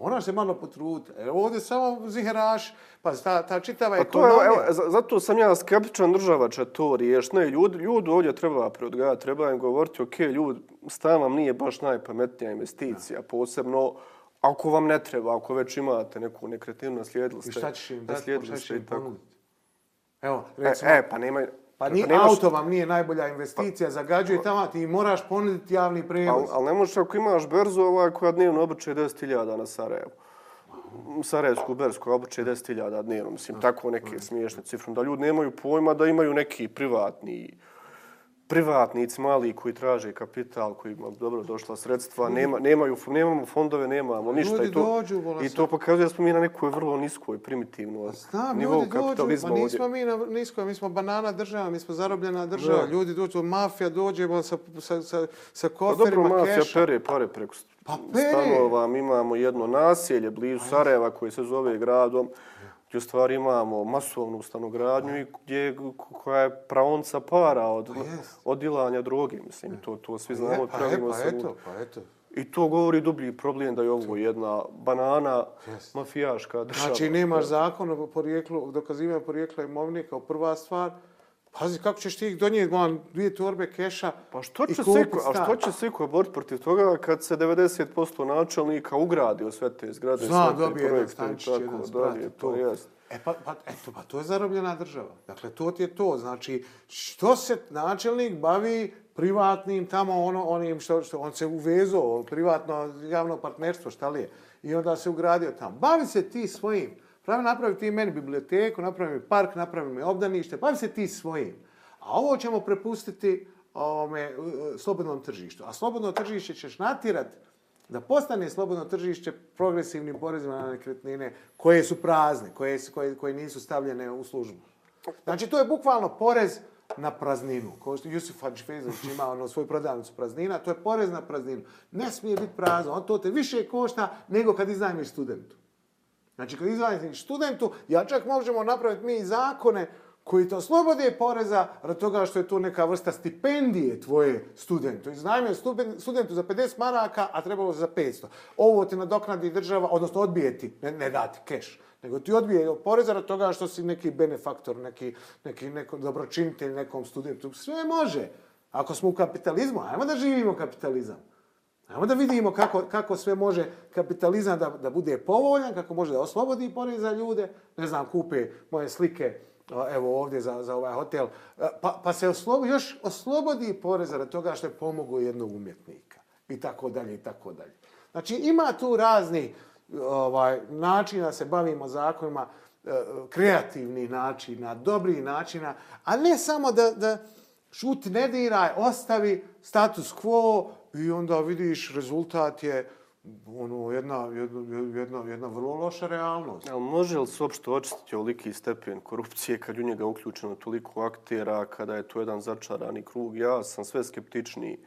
Moraš se malo potruditi. E, ovdje samo ziheraš, pa ta, ta čitava Pa to je, ekonomija. evo, za- zato sam ja skeptičan, država će to riješiti. Ne, ljudi, ljudi ovdje treba preodgajati, treba im govoriti, ok, ljudi, stan vam nije baš najpametnija investicija, posebno ako vam ne treba, ako već imate neku nekretninu, naslijedili ste, I šta ćeš im dati, šta ćeš im ponuditi? Evo, E, recimo, e, pa nema... pa ni nemaš- auto vam nije najbolja investicija, zagađuje tamo, ti moraš ponuditi javni prevoz. Ali, ali ne možeš ako imaš berzu ovaj, koja dnevno obrče 10.000 na Sarajevu. Sarajevsku berzu koja obrče 10.000 dnevno, mislim, tako neke smiješne cifre. Da ljudi nemaju pojma da imaju neki privatni privatnici mali koji traže kapital, koji ima dobro došla sredstva, nema, nemaju, nemamo fondove, nemamo ništa. Ljudi I to, dođu, I to pokazuje da smo mi na nekoj vrlo niskoj, primitivnoj Znam, nivou ljudi dođu, kapitalizma ma nismo ovdje. mi na niskoj, mi smo banana država, mi smo zarobljena država, Da. ljudi dođu, mafija dođe sa, sa, sa, sa Pa koferima dobro, mafija keša. pere pare preko Pa pere. stanova. Mi imamo jedno naselje blizu Sarajeva koje se zove gradom, gdje u stvari imamo masovnu stanogradnju i gdje, koja je praonca para od, jest. od dilanja droge. Mislim, to, to svi znamo. E, i pa, e, pravimo pa se u- eto, pa eto. I to govori dublji problem da je ovo jedna banana Jest. mafijaška država. Znači, nemaš zakon o porijeklu, dokazivanja porijekla imovine kao prva stvar. Pazi, kako ćeš ti donijeti man, dvije torbe keša Pa što i će se, a što će se ko boriti protiv toga kad se 90% načelnika ugradi u sve te zgrade, Zna, sve te dobije projekte i tako dalje, sprat, to jest. E pa, pa, eto, pa to je zarobljena država. Dakle, to ti je to. Znači, što se načelnik bavi privatnim tamo ono, onim što, što on se uvezao, privatno javno partnerstvo, šta li je, i onda se ugradio tamo. Bavi se ti svojim. Pravi napravi ti meni biblioteku, napravi mi park, napravi mi obdanište, bavi se ti svojim. A ovo ćemo prepustiti ovome, slobodnom tržištu. A slobodno tržište ćeš natirati da postane slobodno tržište progresivnim porezima na nekretnine koje su prazne, koje, su- koje, koje nisu stavljene u službu. Znači, to je bukvalno porez na prazninu. Kao što Jusuf Hadžfezović ima ono, svoju prodavnicu praznina, to je porez na prazninu. Ne smije biti prazno, on to te više košta nego kad iznajmiš studentu. Znači, kad iznajmiš studentu, ja čak možemo napraviti mi zakone koji te oslobode poreza rad toga što je to neka vrsta stipendije tvoje studentu. Iznajmio studentu za 50 maraka, a trebalo za 500. Ovo ti nadoknadi država, odnosno odbije ti, ne, ne dati keš, nego ti odbije poreza rad toga što si neki benefaktor, neki, neki neko dobročinitelj nekom studentu. Sve može. Ako smo u kapitalizmu, ajmo da živimo kapitalizam. Ajmo da vidimo kako, kako sve može kapitalizam da, da bude povoljan, kako može da oslobodi porez za ljude. Ne znam, kupe moje slike, evo ovdje za, za ovaj hotel, e, pa, pa se oslobo, još oslobodi poreza za toga što je pomogao jednog umjetnika. I tako dalje, i tako dalje. Znači, ima tu razni ovaj, načina da se bavimo zakonima, kreativnih kreativni načina, dobri načina, a ne samo da, da šuti, ne diraj, ostavi status quo i onda vidiš rezultat je ono, jedna, jedna, jedna, jedna vrlo loša realnost. Ali može li se uopšte očistiti oliki stepen korupcije kad u njega uključeno toliko aktera, kada je to jedan začarani krug? Ja sam sve skeptičniji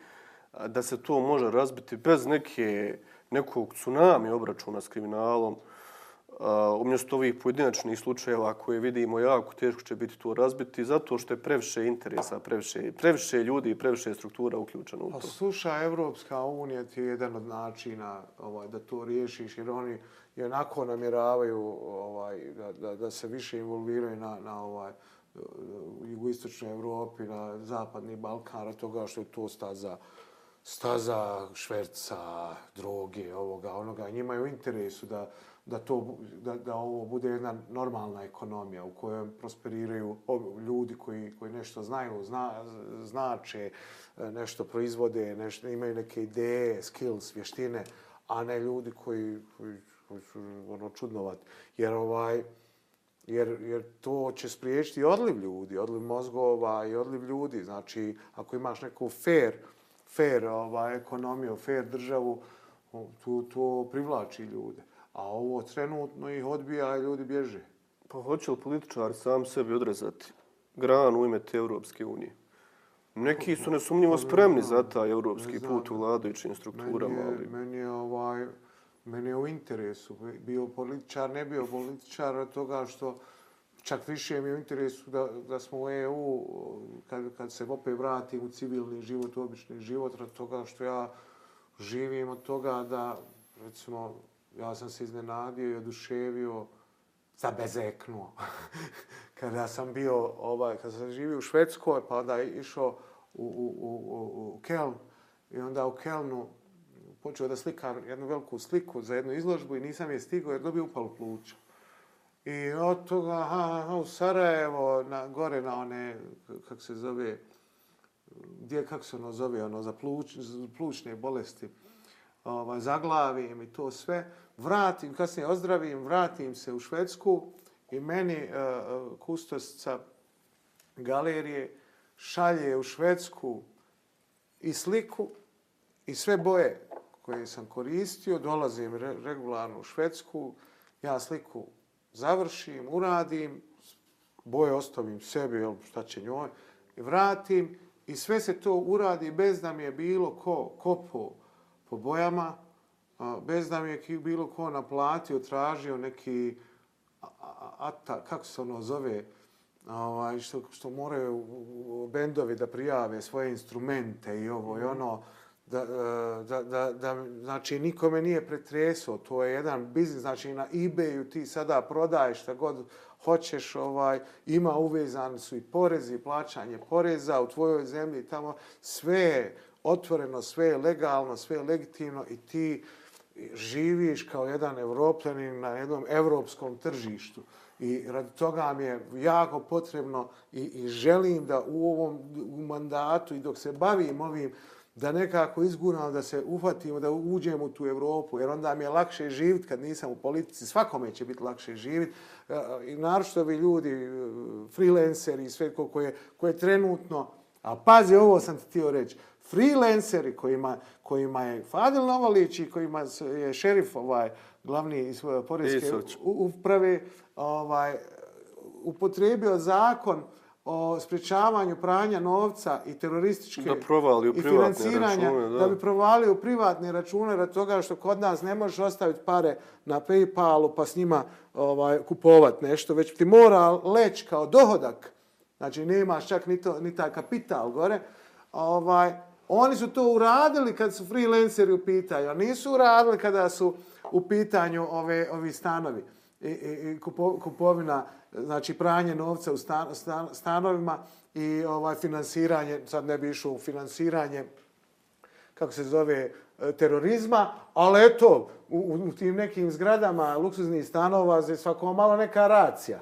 da se to može razbiti bez neke, nekog tsunami obračuna s kriminalom. Uh, umjesto ovih pojedinačnih slučajeva koje vidimo jako teško će biti to razbiti zato što je previše interesa, previše, previše ljudi i previše struktura uključeno u pa A Sluša, Evropska unija ti je jedan od načina ovaj, da to riješiš jer oni i onako namjeravaju ovaj, da, da, da se više involviraju na, na ovaj, jugoistočnoj Evropi, na zapadni Balkan, toga što je to staza staza šverca, droge, ovoga, onoga. Njima je u interesu da, da, to, da, da ovo bude jedna normalna ekonomija u kojoj prosperiraju ljudi koji, koji nešto znaju, zna, znače, nešto proizvode, nešto, imaju neke ideje, skills, vještine, a ne ljudi koji, koji, koji su ono, čudnovat. Jer, ovaj, jer, jer to će spriječiti odliv ljudi, odliv mozgova i odliv ljudi. Znači, ako imaš neku fair, fair ovaj, ekonomiju, fair državu, to, to privlači ljude. A ovo trenutno ih odbija i ljudi bježe. Pa hoće li političari sam sebi odrezati gran u ime te Europske unije? Neki su nesumnjivo spremni za taj europski put u vladajućim strukturama. Meni je, meni je, ovaj, meni je u interesu. Bio političar, ne bio političar od toga što čak više mi je u interesu da, da smo u EU, kad, kad se opet vratim u civilni život, u obični život, od toga što ja živim od toga da, recimo, ja sam se iznenadio i oduševio, zabezeknuo. kada sam bio, ovaj, kada sam živio u Švedskoj, pa onda išao u, u, u, u, u Keln, i onda u Kelnu počeo da slikam jednu veliku sliku za jednu izložbu i nisam je stigao jer dobio upalu pluća. I od toga, ha, u Sarajevo, na, gore na one, kako se zove, gdje, kako se ono zove, ono, za pluć, plućne bolesti, ovaj, zaglavim i to sve, vratim, kasnije ozdravim, vratim se u Švedsku i meni uh, kustosca galerije šalje u Švedsku i sliku i sve boje koje sam koristio, dolazim re, regularno u Švedsku, ja sliku završim, uradim, boje ostavim sebi, jel, šta će njoj, i vratim i sve se to uradi bez da mi je bilo ko kopo po bojama, bez da mi je bilo ko naplatio, tražio neki ata, kako se ono zove, ovaj, što, što moraju bendovi da prijave svoje instrumente i ovo i ono, da, e, da, da, da, znači nikome nije pretreso, to je jedan biznis, znači na eBayu ti sada prodaješ šta god hoćeš, ovaj, ima uvezani su i porezi, plaćanje poreza u tvojoj zemlji, tamo sve otvoreno, sve je legalno, sve je legitimno i ti živiš kao jedan evropljanin na jednom evropskom tržištu. I radi toga mi je jako potrebno i, i želim da u ovom u mandatu i dok se bavim ovim da nekako izguramo, da se uhvatimo, da uđemo u tu Evropu, jer onda mi je lakše živjeti kad nisam u politici, svakome će biti lakše živjeti. I naročito ovi ljudi, e, freelanceri i sve ko, koje, koje trenutno, a pazi, ovo sam ti htio reći, freelanceri kojima, kojima je Fadil Novalić i kojima je šerif ovaj, glavni iz Porezke uprave ovaj, upotrebio zakon o sprečavanju pranja novca i terorističke da provali u i financiranja, račune, da. da bi provali u privatne račune rad toga što kod nas ne možeš ostaviti pare na Paypalu pa s njima ovaj, kupovat nešto, već ti mora leć kao dohodak znači nemaš čak ni, to, ni taj kapital gore, ovaj, oni su to uradili kad su freelanceri u pitanju, a nisu uradili kada su u pitanju ove, ovi stanovi i, i, i kupo, kupovina, znači pranje novca u stan, stan, stanovima i ovaj finansiranje, sad ne bi išao u finansiranje, kako se zove, e, terorizma, ali eto, u, u tim nekim zgradama luksuznih stanova je svako malo neka racija.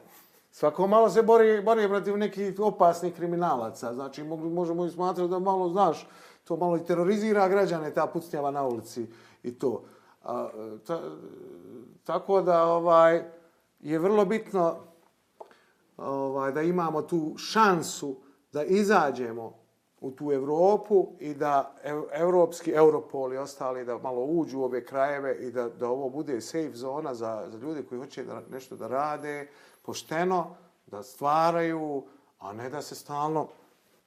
Svako malo se bori, bori protiv nekih opasnih kriminalaca. Znači, možemo i smatrati da malo, znaš, to malo i terorizira građane, ta pucnjava na ulici i to. A, ta, tako da ovaj je vrlo bitno ovaj da imamo tu šansu da izađemo u tu Evropu i da evropski Europol i ostali da malo uđu u ove krajeve i da, da ovo bude safe zona za, za ljude koji hoće da nešto da rade pošteno, da stvaraju, a ne da se stalno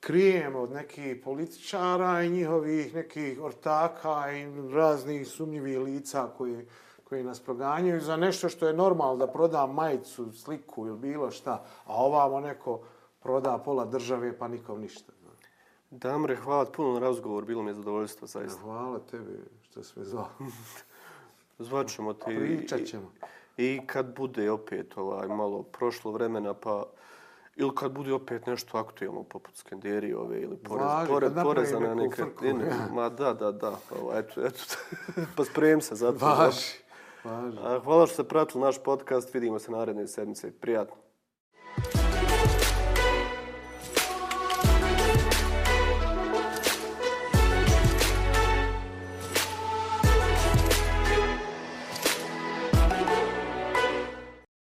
krijemo od nekih političara i njihovih nekih ortaka i raznih sumnjivih lica koji, koji nas proganjaju za nešto što je normalno da proda majicu, sliku ili bilo šta, a ovamo neko proda pola države pa nikom ništa. Damre, hvala puno na razgovor, bilo mi je zadovoljstvo, zaista. Hvala tebi što si me zvao. Zvaćemo ti. Pričat ćemo. I, I kad bude opet ovaj, malo prošlo vremena, pa ili kad bude opet nešto aktualno poput Skenderijove ili porez, Važi, porez, kad poreza na nekretnine. frku, Ma da, da, da. Ovo, eto, eto. pa sprem se za to. Važi. Važi. Hvala što ste pratili naš podcast. Vidimo se naredne sedmice. Prijatno.